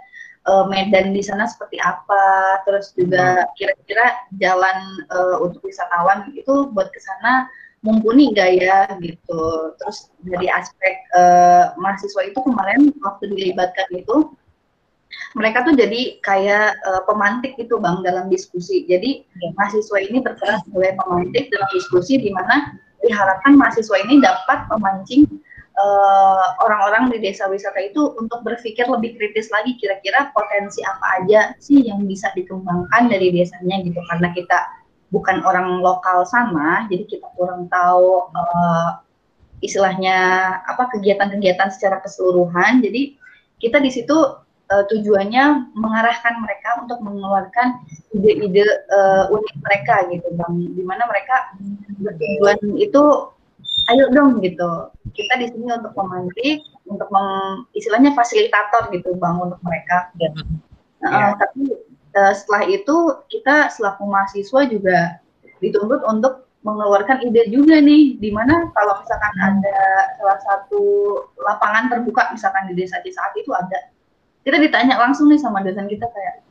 eh, medan di sana seperti apa, terus juga kira-kira jalan eh, untuk wisatawan itu buat ke sana mumpuni nggak ya gitu. Terus dari aspek eh, mahasiswa itu kemarin waktu dilibatkan itu mereka tuh jadi kayak eh, pemantik gitu bang dalam diskusi. Jadi mahasiswa ini berperan sebagai pemantik dalam diskusi di mana diharapkan mahasiswa ini dapat memancing eh, orang-orang di desa wisata itu untuk berpikir lebih kritis lagi kira-kira potensi apa aja sih yang bisa dikembangkan dari desanya gitu. Karena kita bukan orang lokal sana jadi kita kurang tahu eh, istilahnya apa kegiatan-kegiatan secara keseluruhan. Jadi kita di situ eh, tujuannya mengarahkan mereka untuk mengeluarkan ide-ide eh, unik mereka gitu bang. Di mana mereka bertujuan itu ayo dong gitu. Kita di sini untuk memantik untuk meng, istilahnya fasilitator gitu bang untuk mereka. Dan Nah, Iya. tapi eh, setelah itu kita selaku mahasiswa juga dituntut untuk mengeluarkan ide juga nih, di mana kalau misalkan ada salah satu lapangan terbuka misalkan di desa Cisaat itu ada, kita ditanya langsung nih sama dosen kita kayak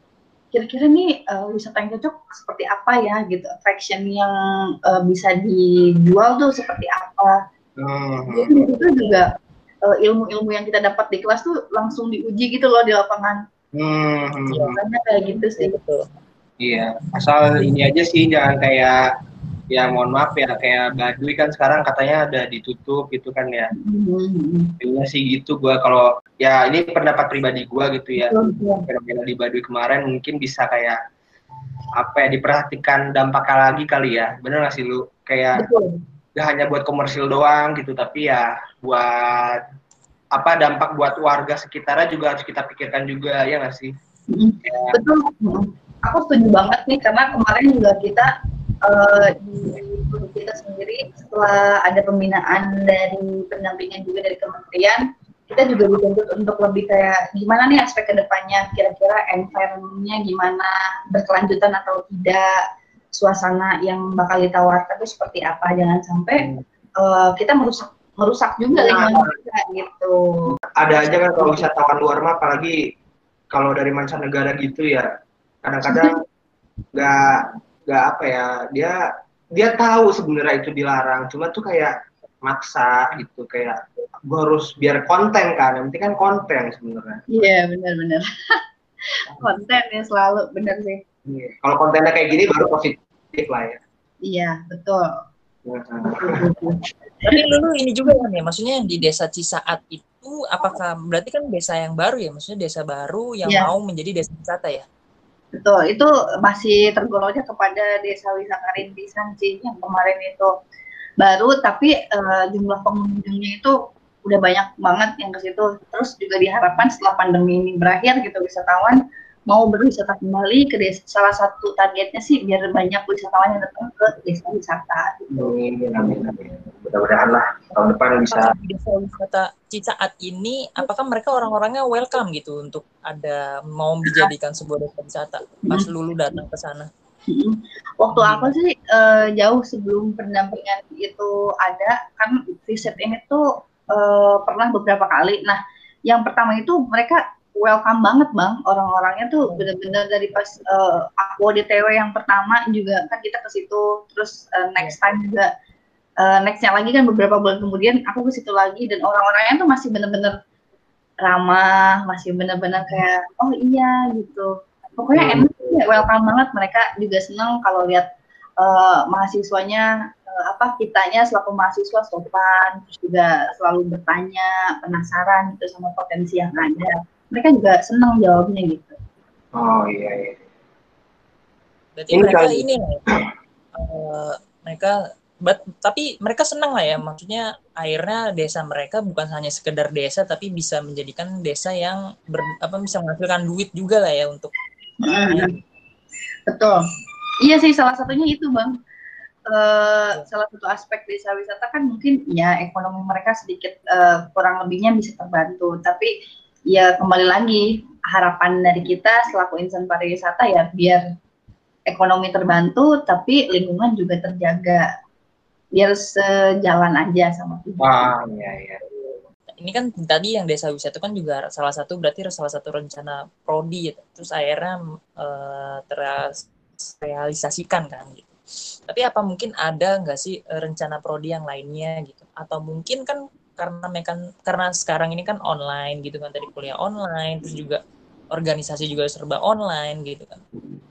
kira-kira nih eh, wisata yang cocok seperti apa ya gitu, attraction yang eh, bisa dijual tuh seperti apa. Hmm. Jadi di situ juga eh, ilmu-ilmu yang kita dapat di kelas tuh langsung diuji gitu loh di lapangan. Hmm. Makanya kayak gitu sih. betul. Iya, asal ini aja sih jangan kayak ya mohon maaf ya kayak Baduy kan sekarang katanya ada ditutup gitu kan ya. Kayaknya sih gitu gua kalau ya ini pendapat pribadi gua gitu ya. Fenomena di Baduy kemarin mungkin bisa kayak apa ya diperhatikan dampaknya lagi kali ya. Bener gak sih lu? Kayak Betul. gak hanya buat komersil doang gitu tapi ya buat apa dampak buat warga sekitarnya juga harus kita pikirkan juga ya nggak sih? Mm, Ya, Betul. Aku setuju banget nih karena kemarin juga kita eh, di grup kita sendiri setelah ada pembinaan dari pendampingan juga dari kementerian, kita juga dituntut untuk lebih kayak gimana nih aspek ke depannya, kira-kira environment-nya gimana, berkelanjutan atau tidak, suasana yang bakal ditawarkan itu seperti apa, jangan sampai eh, kita merusak merusak juga Nah. lingkungan kita gitu. ada aja kan kalau wisatawan luar mah apalagi kalau dari mancanegara gitu ya. Kadang-kadang nggak nggak apa ya dia dia tahu sebenarnya itu dilarang cuma tuh kayak maksa gitu kayak gue harus biar konten kan yang penting kan konten sebenarnya Iya benar-benar konten ya selalu benar sih. Iya. kalau kontennya kayak gini baru positif lah ya Iya betul. Tapi dulu ini juga kan ya, maksudnya yang di desa Cisaat itu apakah berarti kan desa yang baru ya, maksudnya desa baru yang Iya. mau menjadi desa wisata ya? Betul, itu masih tergolongnya kepada desa wisata rintisan sih yang kemarin itu baru, tapi eh, jumlah pengunjungnya itu udah banyak banget yang ke situ. Terus juga diharapkan setelah pandemi ini berakhir gitu wisatawan mau berwisata kembali ke desa. Salah satu targetnya sih biar banyak wisatawan yang datang ke desa wisata. Gitu. Amin, amin, amin. Mudah-mudahan lah tahun depan bisa desa wisata Cisaat ini, apakah mereka orang-orangnya welcome gitu untuk ada mau dijadikan sebuah desa wisata pas lulu datang ke sana? Waktu aku sih eh, jauh sebelum pendampingan itu ada, kan riset ini tuh eh, pernah beberapa kali. Nah, yang pertama itu mereka welcome banget bang, orang-orangnya tuh bener-bener dari pas eh, aku di TW yang pertama juga kan kita ke situ, terus eh, next time juga uh, nextnya lagi kan beberapa bulan kemudian aku ke situ lagi dan orang-orangnya tuh masih bener-bener ramah masih bener-bener kayak oh iya gitu. Pokoknya hmm. enak ya welcome banget. Mereka juga seneng kalau lihat uh, mahasiswanya uh, apa kitanya selaku mahasiswa sopan terus juga selalu bertanya penasaran gitu sama potensi yang ada mereka juga seneng jawabnya gitu oh iya iya berarti ini mereka ini uh, mereka but, tapi mereka senang lah ya maksudnya akhirnya desa mereka bukan hanya sekedar desa tapi bisa menjadikan desa yang ber, apa bisa menghasilkan duit juga lah ya untuk Hmm. Betul. Iya sih salah satunya itu bang. Uh, salah satu aspek desa wisata kan mungkin ya ekonomi mereka sedikit uh, kurang lebihnya bisa terbantu. Tapi ya kembali lagi. Harapan dari kita selaku insan pariwisata ya biar ekonomi terbantu tapi lingkungan juga terjaga. Biar sejalan aja sama kita. Wah, iya iya. Ini kan tadi yang desa wisata kan juga salah satu berarti salah satu rencana prodi ya. terus akhirnya uh, terrealisasikan kan gitu. Tapi apa mungkin ada nggak sih rencana prodi yang lainnya gitu? Atau mungkin kan karena mekan karena sekarang ini kan online gitu kan tadi kuliah online terus juga organisasi juga serba online gitu kan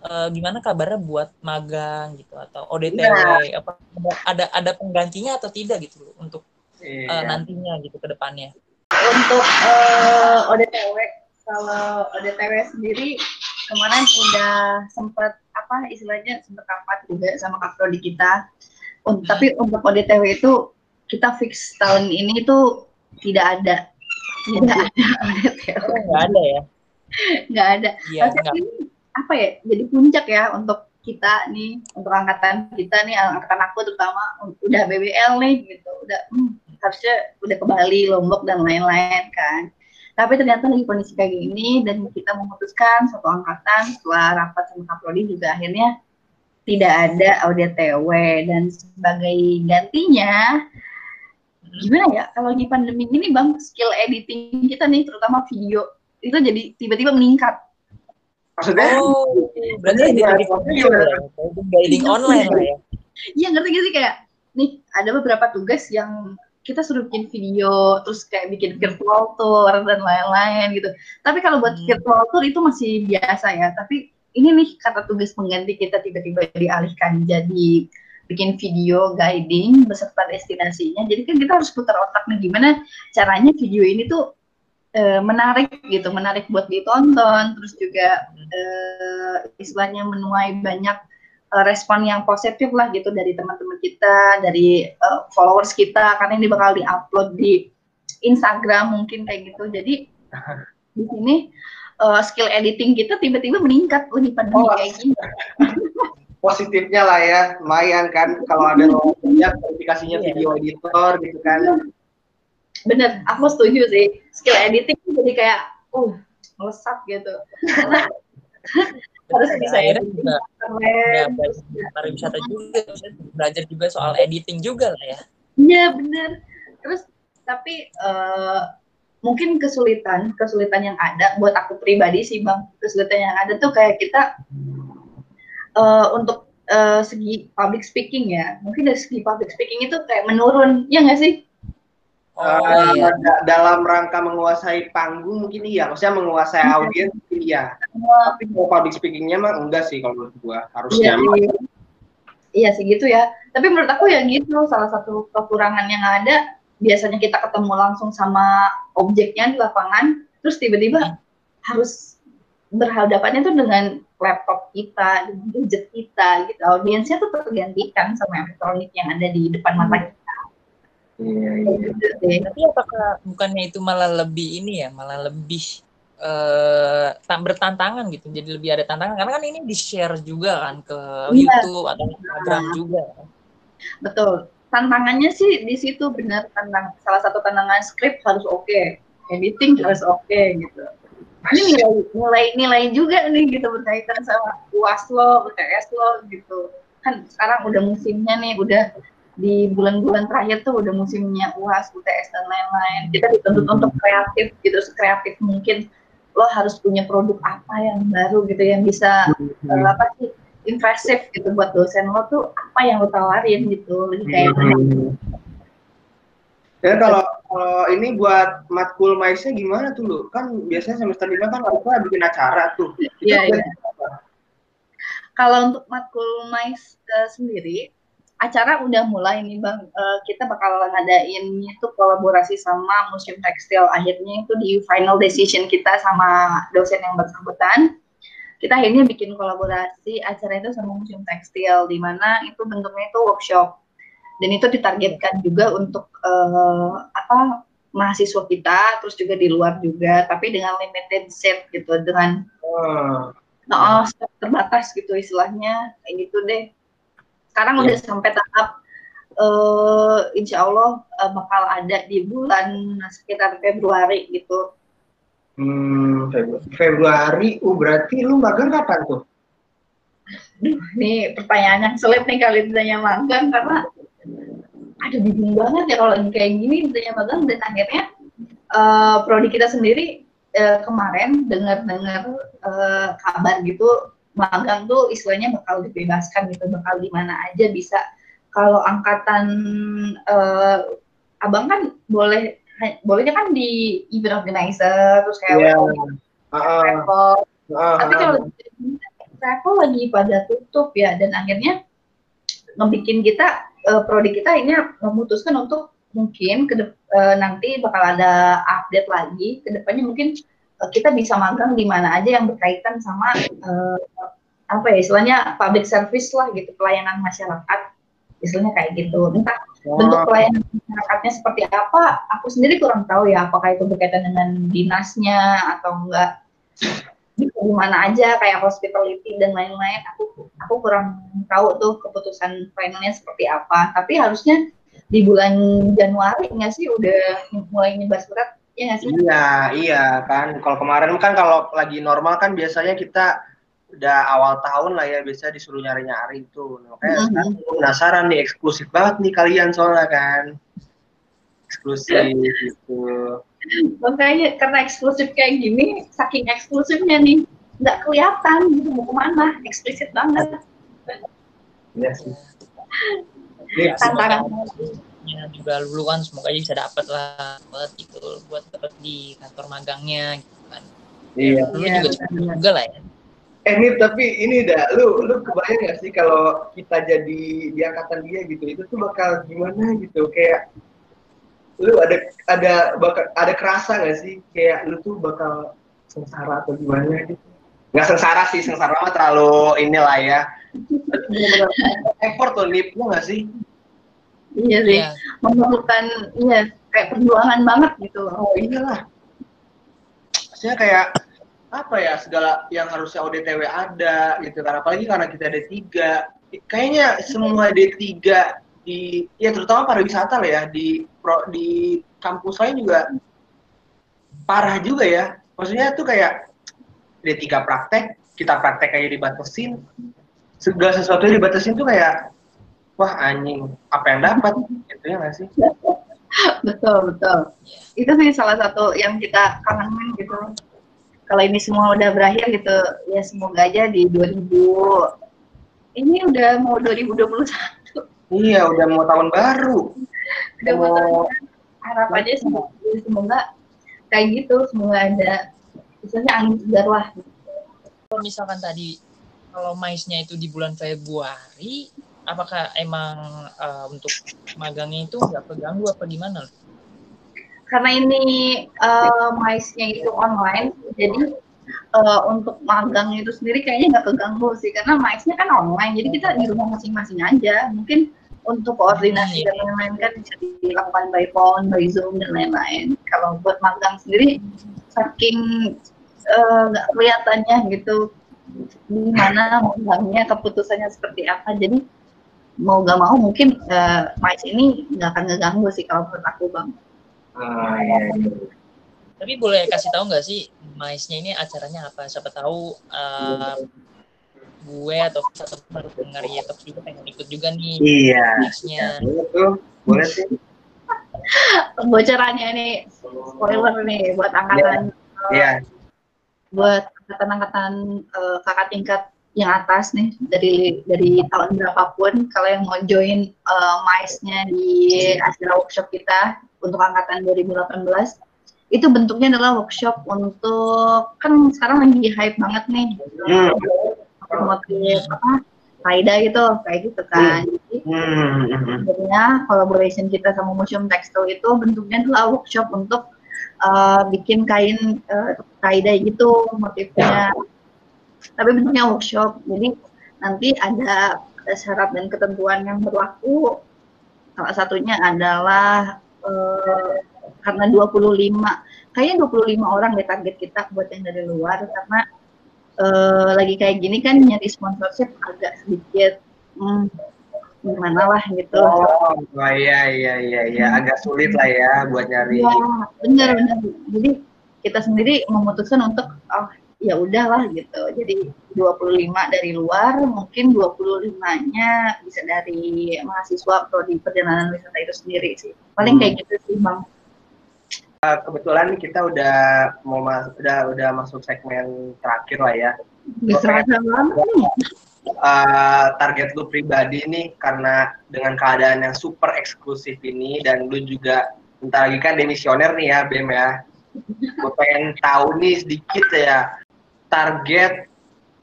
e, gimana kabarnya buat magang gitu atau ODTW ya. apa ada ada penggantinya atau tidak gitu untuk iya. uh, nantinya gitu ke depannya. Untuk uh, eh, ODTW, kalau ODTW sendiri kemarin udah sempat apa istilahnya sempat rapat juga sama kak prodi kita. hmm. Tapi untuk ODTW itu kita fix tahun ini tuh tidak ada, tidak ada ODTW. Oh, nggak ada ya? Nggak ada. Ya, ini apa ya? Jadi puncak ya untuk kita nih untuk angkatan kita nih angkatan aku terutama udah BBL nih gitu udah hmm, harusnya udah ke Bali, Lombok dan lain-lain kan. Tapi ternyata lagi kondisi kayak gini dan kita memutuskan satu angkatan setelah rapat sama Kaprodi juga akhirnya tidak ada TW dan sebagai gantinya gimana ya kalau di pandemi ini bang skill editing kita nih terutama video itu jadi tiba-tiba meningkat. Maksudnya? Oh, berarti editing, editing online lah ya? Iya ngerti gak sih kayak nih ada beberapa tugas yang kita suruh bikin video terus kayak bikin virtual tour dan lain-lain gitu tapi kalau buat hmm. virtual tour itu masih biasa ya tapi ini nih kata tugas pengganti kita tiba-tiba dialihkan jadi bikin video guiding beserta destinasinya. Jadi kan kita harus putar otak nih gimana caranya video ini tuh e, menarik gitu menarik buat ditonton. Terus juga e, istilahnya menuai banyak uh, respon yang positif lah gitu dari teman-teman kita, dari uh, followers kita, karena ini bakal diupload di Instagram mungkin kayak gitu. Jadi di sini uh, skill editing kita tiba-tiba meningkat. Lebih pandemi oh, kayak gini. Positifnya lah ya, lumayan kan kalau ada banyak verifikasinya iya. video editor gitu kan. Bener, aku setuju sih. Skill editing jadi kayak, uh, melesat gitu. Karena harus bisa ya juga pariwisata juga belajar juga soal editing juga lah ya iya benar terus tapi uh, mungkin kesulitan kesulitan yang ada buat aku pribadi sih bang kesulitan yang ada tuh kayak kita uh, untuk uh, segi public speaking ya mungkin dari segi public speaking itu kayak menurun ya nggak sih Uh, iya. dalam rangka menguasai panggung mungkin iya, maksudnya menguasai iya. audiens mungkin iya. Tapi mau public speakingnya mah enggak sih kalau menurut gua harusnya. Iya, iya sih gitu ya. Tapi menurut aku ya gitu salah satu kekurangan yang ada biasanya kita ketemu langsung sama objeknya di lapangan, terus tiba-tiba hmm. harus berhadapannya tuh dengan laptop kita, dengan gadget kita gitu. Audiensnya tuh tergantikan sama elektronik yang ada di depan mata kita Iya, iya. Tapi apakah bukannya itu malah lebih ini ya, malah lebih uh, bertantangan gitu. Jadi lebih ada tantangan karena kan ini di-share juga kan ke iya. YouTube atau Instagram nah. juga. Betul. Tantangannya sih di situ benar tentang salah satu tantangan skrip harus oke, okay. editing harus oke okay, gitu. Ini nilai, nilai nilai juga nih gitu berkaitan sama UAS lo, UTS lo gitu. Kan sekarang udah musimnya nih, udah di bulan-bulan terakhir tuh udah musimnya UAS, UTS dan lain-lain. Kita dituntut untuk kreatif gitu, sekreatif mungkin lo harus punya produk apa yang baru gitu yang bisa hmm. uh, apa sih impresif gitu buat dosen lo tuh apa yang lo tawarin gitu lebih kayak Hmm. Ya kalau kalau ini buat matkul maisnya gimana tuh lu? Kan biasanya semester lima kan harusnya bikin acara tuh. Iya, iya. kalau untuk matkul mais eh, sendiri acara udah mulai nih bang Eh, kita bakal ngadain itu kolaborasi sama museum tekstil akhirnya itu di final decision kita sama dosen yang bersangkutan kita akhirnya bikin kolaborasi acara itu sama museum tekstil di mana itu bentuknya itu workshop dan itu ditargetkan juga untuk eh, apa mahasiswa kita terus juga di luar juga tapi dengan limited set gitu dengan Oh. Nah, stok terbatas gitu istilahnya kayak gitu deh. Sekarang udah sampai tahap eh insya Allah eh, bakal ada di bulan sekitar Februari gitu. Hmm, Febru- Februari, uh berarti lu magang kapan tuh? Duh, ini pertanyaan yang sulit nih kali ditanya magang karena ada bingung banget ya kalau kayak gini ditanya magang dan akhirnya eh prodi kita sendiri eh, kemarin dengar-dengar eh, kabar gitu magang tuh istilahnya bakal dibebaskan gitu bakal di mana aja bisa kalau angkatan eh, abang kan boleh bolehnya kan di event organizer terus kayak Iya. travel, Ah, travel ah, tapi ah. kalau travel lagi pada tutup ya dan akhirnya ngebikin kita eh, prodi kita ini memutuskan untuk mungkin ke eh, nanti bakal ada update lagi ke depannya. Mungkin eh, kita bisa magang di mana aja yang berkaitan sama eh, apa ya istilahnya public service lah gitu pelayanan masyarakat. Istilahnya kayak gitu. Entah bentuk Oh, pelayanan masyarakatnya seperti apa aku sendiri kurang tahu ya apakah itu berkaitan dengan dinasnya atau enggak. Di mana aja kayak hospitality dan lain-lain. Aku aku kurang tahu tuh keputusan finalnya seperti apa tapi harusnya di bulan Januari nggak sih udah mulai nyebar surat ya nggak sih Iya, iya kan. Kalau kemarin kan kalau lagi normal kan biasanya kita udah awal tahun lah ya biasa disuruh nyari-nyari itu. Makanya Mhm. sekarang gua penasaran nih eksklusif banget nih kalian soalnya kan. Eksklusif gitu. makanya karena eksklusif kayak gini saking eksklusifnya nih nggak kelihatan gitu mau ke mana eksplisit banget Iya sih. Ya, Tantangan. juga dulu kan semoga aja bisa dapat lah buat gitu buat dapat di kantor magangnya gitu kan. Iya. Dulu Iya, juga benar-benar. juga lah ya. Eh Nip, tapi ini dah, lu lu kebayang gak sih kalau kita jadi di angkatan dia gitu, itu tuh bakal gimana gitu, kayak lu ada ada bakal ada kerasa gak sih kayak lu tuh bakal sengsara atau gimana gitu? Gak sengsara sih, sengsara mah terlalu inilah ya. Effort tuh Nip, lu gak sih? iya sih. Iya. memerlukan iya kayak perjuangan banget gitu Oh iyalah. Maksudnya kayak apa ya segala yang harusnya ODTW ada gitu kan. Apalagi karena kita ada tiga. Kayaknya semua D3 di ya terutama pariwisata lah ya di pro, di kampus lain juga parah juga ya. Maksudnya tuh kayak D3 praktek kita praktek aja dibatasin segala sesuatu yang dibatasin tuh kayak wah anjing apa yang dapat? Gitu ya nggak sih? Betul betul. Itu sih salah satu yang kita kangenin gitu. Kalau ini semua udah berakhir gitu ya semoga aja di 2000 ini udah mau 2021 iya udah mau tahun baru. Udah mau mau harapannya semoga, semoga kayak gitu semoga ada misalnya angin segar lah. Kalau misalkan tadi kalau maisnya itu di bulan Februari, apakah emang eh, untuk magangnya itu nggak keganggu apa gimana? karena ini eh maisnya itu online jadi eh, untuk magang itu sendiri kayaknya nggak keganggu sih karena maisnya kan online jadi kita di rumah masing-masing aja mungkin untuk koordinasi Hmm, dan lain-lain kan bisa dilakukan by phone, by zoom dan lain-lain. Kalau buat magang sendiri saking nggak kelihatannya gitu di mana magangnya keputusannya seperti apa. Jadi mau gak mau mungkin eh, mais ini nggak akan ngeganggu sih kalau menurut aku bang. Ah, iya, iya. Tapi boleh kasih tahu nggak sih maisnya ini acaranya apa? Siapa tahu eh, gue atau satu baru dengar ya tapi juga pengen ikut juga nih Iya. maisnya. Boleh tuh, boleh sih. Bocorannya nih spoiler nih buat angkatan Iya. buat angkatan-angkatan eh, kakak tingkat yang atas nih dari dari tahun berapapun kalau yang mau join uh, MICE-nya di acara workshop kita untuk angkatan 2018 itu bentuknya adalah workshop untuk kan sekarang lagi hype banget nih hmm. motif apa Faida gitu kayak gitu kan hmm. jadi hmm. sebenarnya collaboration kita sama Museum Textile itu bentuknya adalah workshop untuk uh, bikin kain uh, gitu motifnya. Tapi bentuknya workshop jadi nanti ada syarat dan ketentuan yang berlaku. Salah satunya adalah uh, karena 25 kayaknya 25 orang deh target kita buat yang dari luar karena uh, lagi kayak gini kan nyari sponsorship agak sedikit. Hmm, gimana lah gitu. Oh, oh iya iya iya iya agak sulit lah ya buat nyari. Ya, benar benar. Jadi kita sendiri memutuskan untuk oh ya udahlah gitu. Jadi 25 dari luar, mungkin 25-nya bisa dari mahasiswa atau di perjalanan wisata itu sendiri sih. Paling hmm. kayak gitu sih, Bang. Uh, kebetulan kita udah mau mas udah udah masuk segmen terakhir lah ya. Bisa Uh, target lu pribadi nih karena dengan keadaan yang super eksklusif ini dan lu juga bentar lagi kan demisioner nih ya Bem ya. Gue pengen tahu nih sedikit ya target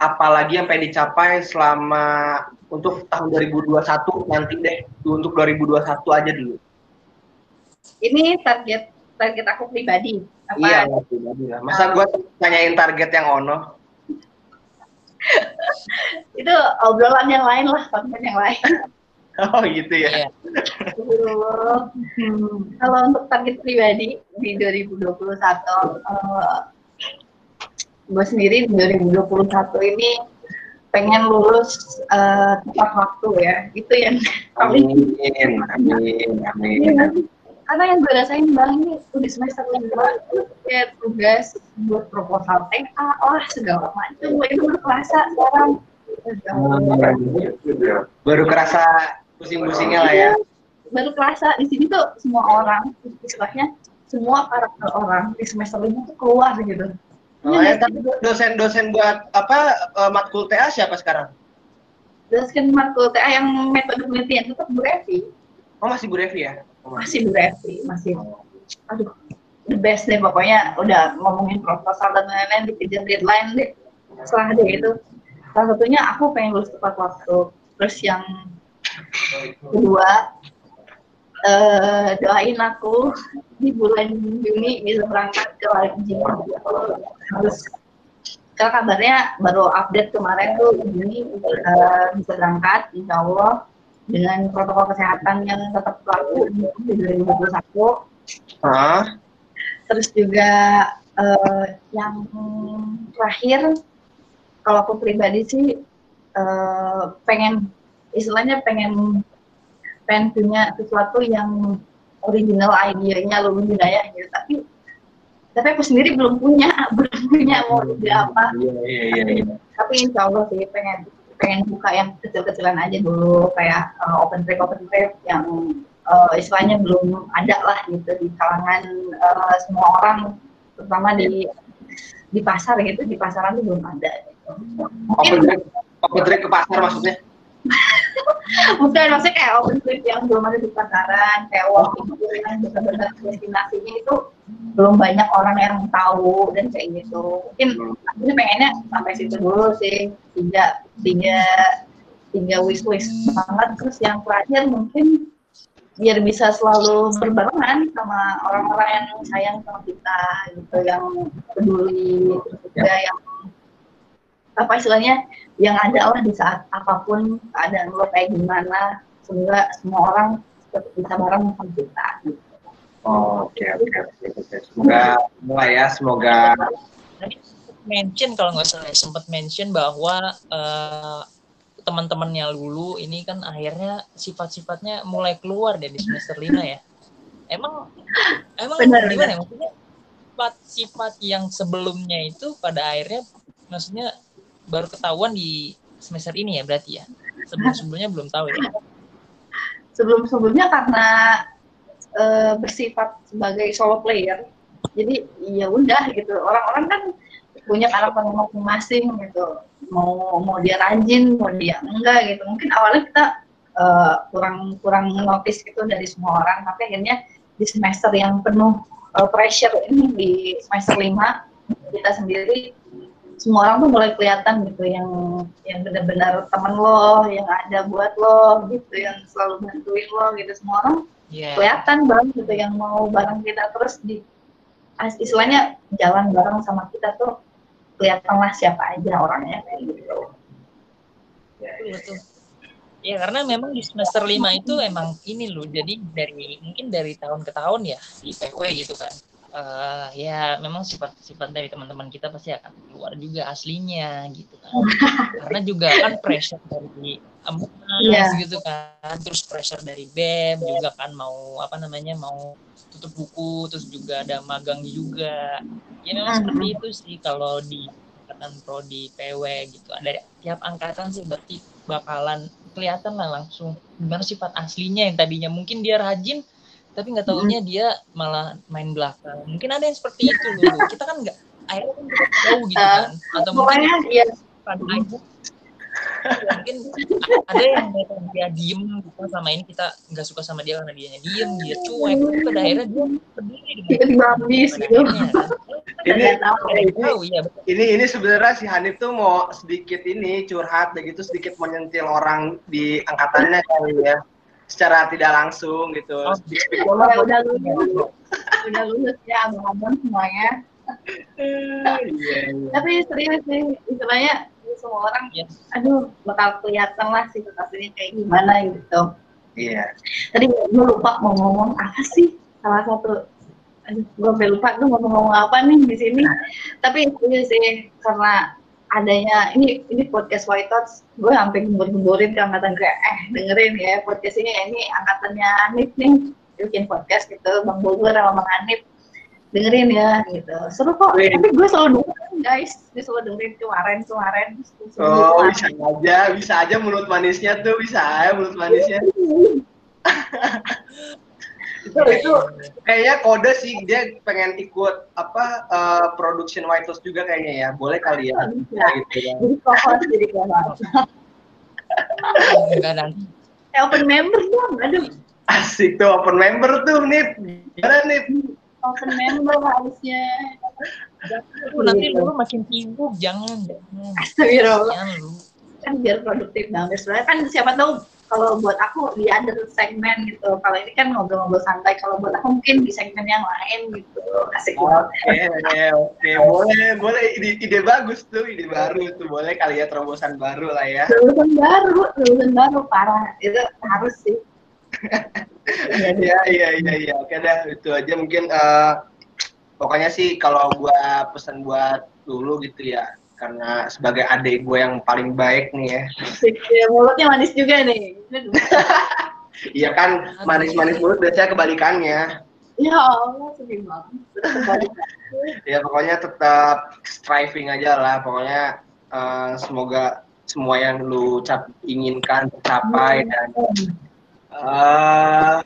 apalagi yang pengen dicapai selama untuk tahun 2021 nanti deh untuk 2021 aja dulu. Ini target target aku pribadi. Apa? iya pribadi lah. Masa gue tanyain target yang ono itu obrolan yang lain lah konten yang lain. Oh gitu ya? Hmm. kalau untuk target pribadi di 2021 uh, gue sendiri di 2021 ini pengen lulus uh, tepat waktu ya. Itu yang paling amin amin amin. Ya, karena yang gue rasain bang ini udah semester lima kayak tugas buat proposal TA lah segala macam itu baru kerasa sekarang baru kerasa pusing-pusingnya lah ya baru kerasa di sini tuh semua orang istilahnya semua karakter orang di semester lima tuh keluar gitu Oh, ya, tapi dosen-dosen buat apa uh, matkul TA siapa sekarang? Dosen matkul TA yang metode penelitian tetap Bu Revi. Oh masih Bu Revi ya? Masih Bu masih. Aduh, the best deh pokoknya udah ngomongin proposal dan lain-lain dikejar deadline deh. Setelah deh itu, salah satunya aku pengen lulus tepat waktu. Terus yang kedua, uh, doain aku di bulan Juni bisa berangkat ke Leipzig harus kalau kabarnya baru update kemarin tuh Juni uh, bisa berangkat insya Allah dengan protokol kesehatan yang tetap berlaku di 2021 uh. terus juga uh, yang terakhir kalau aku pribadi sih uh, pengen istilahnya pengen pengen punya sesuatu yang original idenya lu budaya gitu tapi tapi aku sendiri belum punya belum punya mau jadi apa iya, iya, iya, iya. tapi insya Allah sih pengen pengen buka yang kecil-kecilan aja dulu kayak uh, open trip open trip yang uh, istilahnya belum ada lah gitu di kalangan uh, semua orang terutama di di pasar gitu di pasaran tuh belum ada gitu. open trip open trip ke pasar maksudnya bukan maksudnya kayak open trip yang belum ada di pasaran kayak walking tour yang benar-benar destinasinya itu belum banyak orang yang tahu dan kayak gitu. Mungkin aku pengennya sampai situ dulu sih tiga tiga tiga wish list banget. Terus yang terakhir mungkin biar bisa selalu berbarengan sama orang-orang yang sayang sama kita gitu yang peduli terus juga yang apa istilahnya yang ada lah di saat apa pun keadaan lo kayak gimana semoga semua orang bisa bareng sama kita gitu. Oke oke oke. Semoga mulai ya semoga. mention kalau nggak salah sempat mention bahwa uh, teman-temannya Lulu ini kan akhirnya sifat-sifatnya mulai keluar dari semester lima ya. Emang emang benar, gimana ya maksudnya sifat-sifat yang sebelumnya itu pada akhirnya maksudnya baru ketahuan di semester ini ya berarti ya? Sebelum-sebelumnya belum tahu ya? Sebelum-sebelumnya karena e, bersifat sebagai solo player jadi ya udah gitu. Orang-orang kan punya karakter masing-masing gitu. Mau mau dia rajin mau dia enggak gitu. Mungkin awalnya kita uh, kurang kurang notice gitu dari semua orang tapi akhirnya di semester yang penuh uh, pressure ini di semester lima kita sendiri semua orang tuh mulai kelihatan gitu yang yang benar-benar temen lo yang ada buat lo gitu yang selalu bantuin lo gitu semua orang yeah. kelihatan banget gitu yang mau bareng kita terus di istilahnya jalan bareng sama kita tuh kelihatanlah siapa aja orangnya kayak gitu. Ya, betul. Ya karena memang di semester lima itu emang ini loh, jadi dari mungkin dari tahun ke tahun ya di PW gitu kan. Uh, ya memang sifat-sifat dari teman-teman kita pasti akan keluar juga aslinya gitu kan. karena juga kan pressure dari amunas yeah. gitu kan, terus pressure dari BEM juga kan mau apa namanya mau tutup buku, terus juga ada magang juga. Ya memang seperti itu sih kalau di angkatan pro di PW gitu. Dari tiap angkatan sih berarti bakalan kelihatan lah langsung gimana sifat aslinya yang tadinya mungkin dia rajin tapi nggak tahunya dia malah main belakang. Mungkin ada yang seperti itu loh kita kan nggak akhirnya kan kita tahu gitu ah, kan. Atau mungkin ya. aja. Mungkin ada yang dia diem gitu sama ini kita nggak suka sama dia karena dia diem dia cuek. Tapi pada akhirnya dia peduli dengan babis gitu. ini ini, ini ini sebenarnya si Hanif tuh mau sedikit ini curhat begitu sedikit menyentil orang di angkatannya kali ya secara tidak langsung gitu. Oh, udah, udah lulus, udah lulus ya abang-abang semuanya. Iya, iya. Tapi serius sih, istilahnya semua orang yes. aduh bakal kelihatan lah sih aslinya kayak gimana gitu iya yeah. tadi gue lupa mau ngomong apa sih salah satu aduh gue sampai lupa tuh mau ngomong apa nih di sini tapi itu sih karena adanya ini ini podcast White Thoughts. Gue sampai gembur-gemburin ke angkatan kayak eh dengerin ya podcast ini ini angkatannya Anip nih. Bikin podcast gitu Bang Bogor sama Bang Anip dengerin ya gitu. Seru kok. Wih. tapi gue selalu dengerin guys. Gue selalu dengerin kemarin kemarin. Oh bisa aja bisa aja mulut manisnya tuh bisa ya mulut manisnya itu itu kayaknya kode sih dia pengen ikut apa uh, production White House juga kayaknya ya. Boleh kali ya, gitu ya. Jadi kohos jadi kohos enggak nanti open member dong aduh. Asik tuh open member tuh nih gimana nih open member harusnya. Nanti lu makin sibuk jangan jangan Astagfirullah kan biar produktif banget. Sebenarnya kan siapa tahu kalau buat aku di ada segmen gitu. Kalau ini kan ngobrol-ngobrol santai kalau buat aku mungkin di segmen yang lain gitu. Asik oke oke oke. Boleh boleh. Ide, ide bagus tuh ide baru tuh. Boleh kali ya terobosan baru lah ya. Terobosan baru terobosan baru. Parah. Itu harus sih. Iya iya iya iya oke dah itu aja mungkin uh, pokoknya sih kalau gua pesan buat dulu gitu ya karena sebagai adik gue yang paling baik nih ya. Ya, mulutnya manis juga nih. Iya kan manis-manis mulut biasanya kebalikannya. Ya Allah sedih banget. ya pokoknya tetap striving aja lah pokoknya uh, semoga semua yang lu cap inginkan tercapai dan Uh,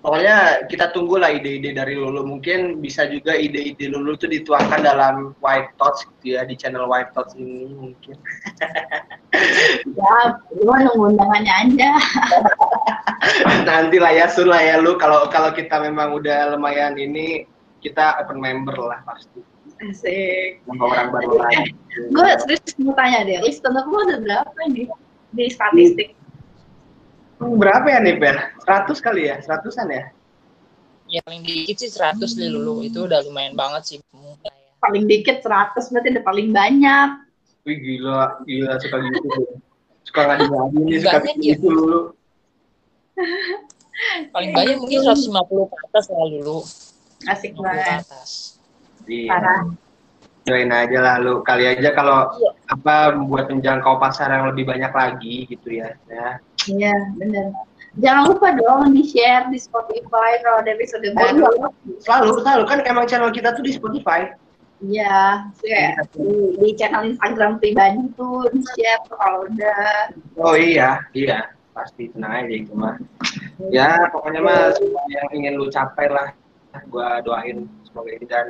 pokoknya kita tunggulah ide-ide dari Lulu. Mungkin bisa juga ide-ide Lulu itu dituangkan dalam White Thoughts gitu ya di channel White Thoughts ini mungkin. ya, lu nunggu undangannya aja. Nanti lah ya Sun lah ya lu kalau kalau kita memang udah lumayan ini kita open member lah pasti. Asik. Orang baru lagi. Gue serius mau tanya deh, listener lu ada berapa nih di statistik? Berapa ya nih Ben? 100 kali ya? Seratusan ya? Ya paling dikit sih 100 hmm. dulu. Itu udah lumayan banget sih. Paling dikit 100 berarti udah paling banyak. Wih gila, gila suka gitu. suka nggak dimarahin nih, suka gitu dulu. paling banyak mungkin 150 ke atas lah dulu. Asik banget. Iya. Parah. Join aja lah lu. Kali aja kalau iya. apa buat menjangkau pasar yang lebih banyak lagi gitu ya. ya Iya, benar. Jangan lupa dong di share di Spotify kalau ada episode baru. Selalu, selalu kan emang channel kita tuh di Spotify. Iya, kayak di, di channel Instagram pribadi tuh di share kalau udah. Oh iya, iya pasti tenang aja itu mah. Ya pokoknya mah semua yang ingin lu capai lah, gua doain semoga ini dan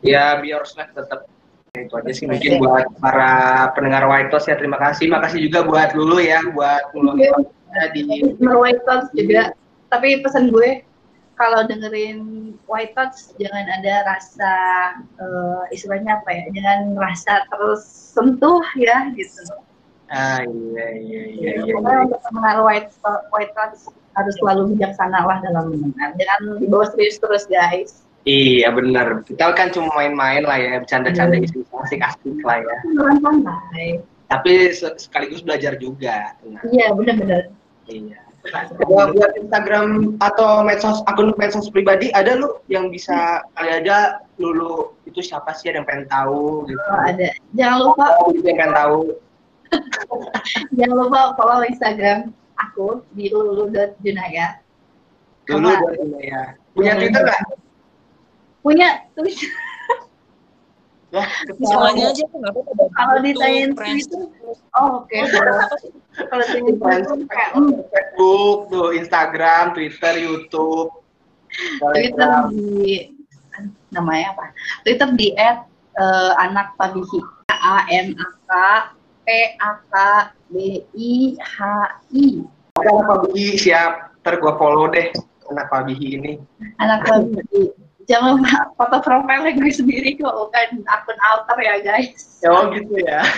ya biar tetap itu aja sih mungkin buat para pendengar White Talks ya terima kasih makasih juga buat dulu ya buat Iya. ngulangin di White Thoughts juga. Tapi pesan gue kalau dengerin White Thoughts jangan ada rasa eh, istilahnya apa ya? Jangan rasa tersentuh ya gitu. ah iya iya iya iya untuk mendengar White White Thoughts harus selalu bijaksana lah dalam mendengar. Jangan dibawa serius terus guys. Iya benar. Kita kan cuma main-main lah ya bercanda-canda isi asik-asik lah ya. Santai. tapi se- sekaligus belajar juga nah, Iya benar-benar. iya. Buat, buat Instagram atau medsos akun medsos pribadi ada lu yang bisa kali aja lulu itu siapa sih? Ada yang pengen tahu? gitu. Oh, ada. Jangan lupa. Oh, gitu yang pengen tahu. Jangan lupa follow Instagram aku di lulu.junaya. dulu Sama- buat ya punya Twitter nggak Punya tulis Wah, Semuanya aja tuh nggak apa-apa. kalau Itu ditanyain. Twitter, oh oke. Kalau kayak hmm, Facebook, tuh Instagram, Twitter, YouTube, Twitter di namanya apa? Twitter di at eh, anak pabihi A N A K P A K B I H I Oke, anak Pabihi siap. Ntar gua follow deh anak Pabihi ini. anak pabihi. Jangan foto profilnya gue sendiri kok bukan akun alter ya guys. Oh gitu ya.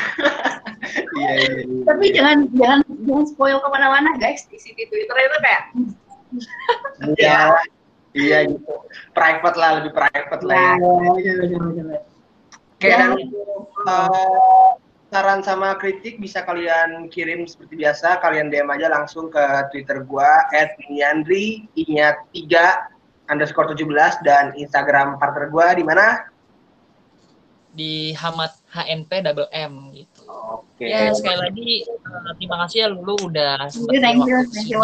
Iya iya. iya. Tapi jangan jangan jangan spoil ke mana-mana guys di sini Twitter itu kayak Iya. Iya gitu. Private lah, lebih private lah ya. Oke, dan eh, saran sama kritik bisa kalian kirim seperti biasa. Kalian DM aja langsung ke Twitter gua @niandri inya 3 underscore 17 dan Instagram partner gua di mana? di Hamat HNP double M gitu. Oke. Ya sekali lagi eh, terima kasih ya Lulu udah Thank sempat you, thank you, waktu thank you?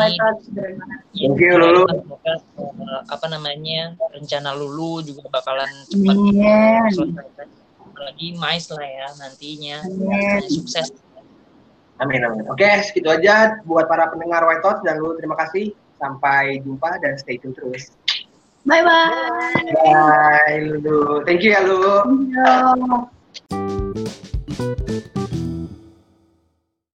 Iya, Thank you, Lulu. Semoga, eh, apa namanya rencana Lulu juga bakalan cepat Amin. selesai. Apalagi Mais lah ya nantinya Amin. sukses. Amin amin. Oke, segitu aja buat para pendengar White Talks dan lu terima kasih. Sampai jumpa dan stay tune terus. Bye bye. Bye, Lulu. Thank you ya, Lulu. Thank you.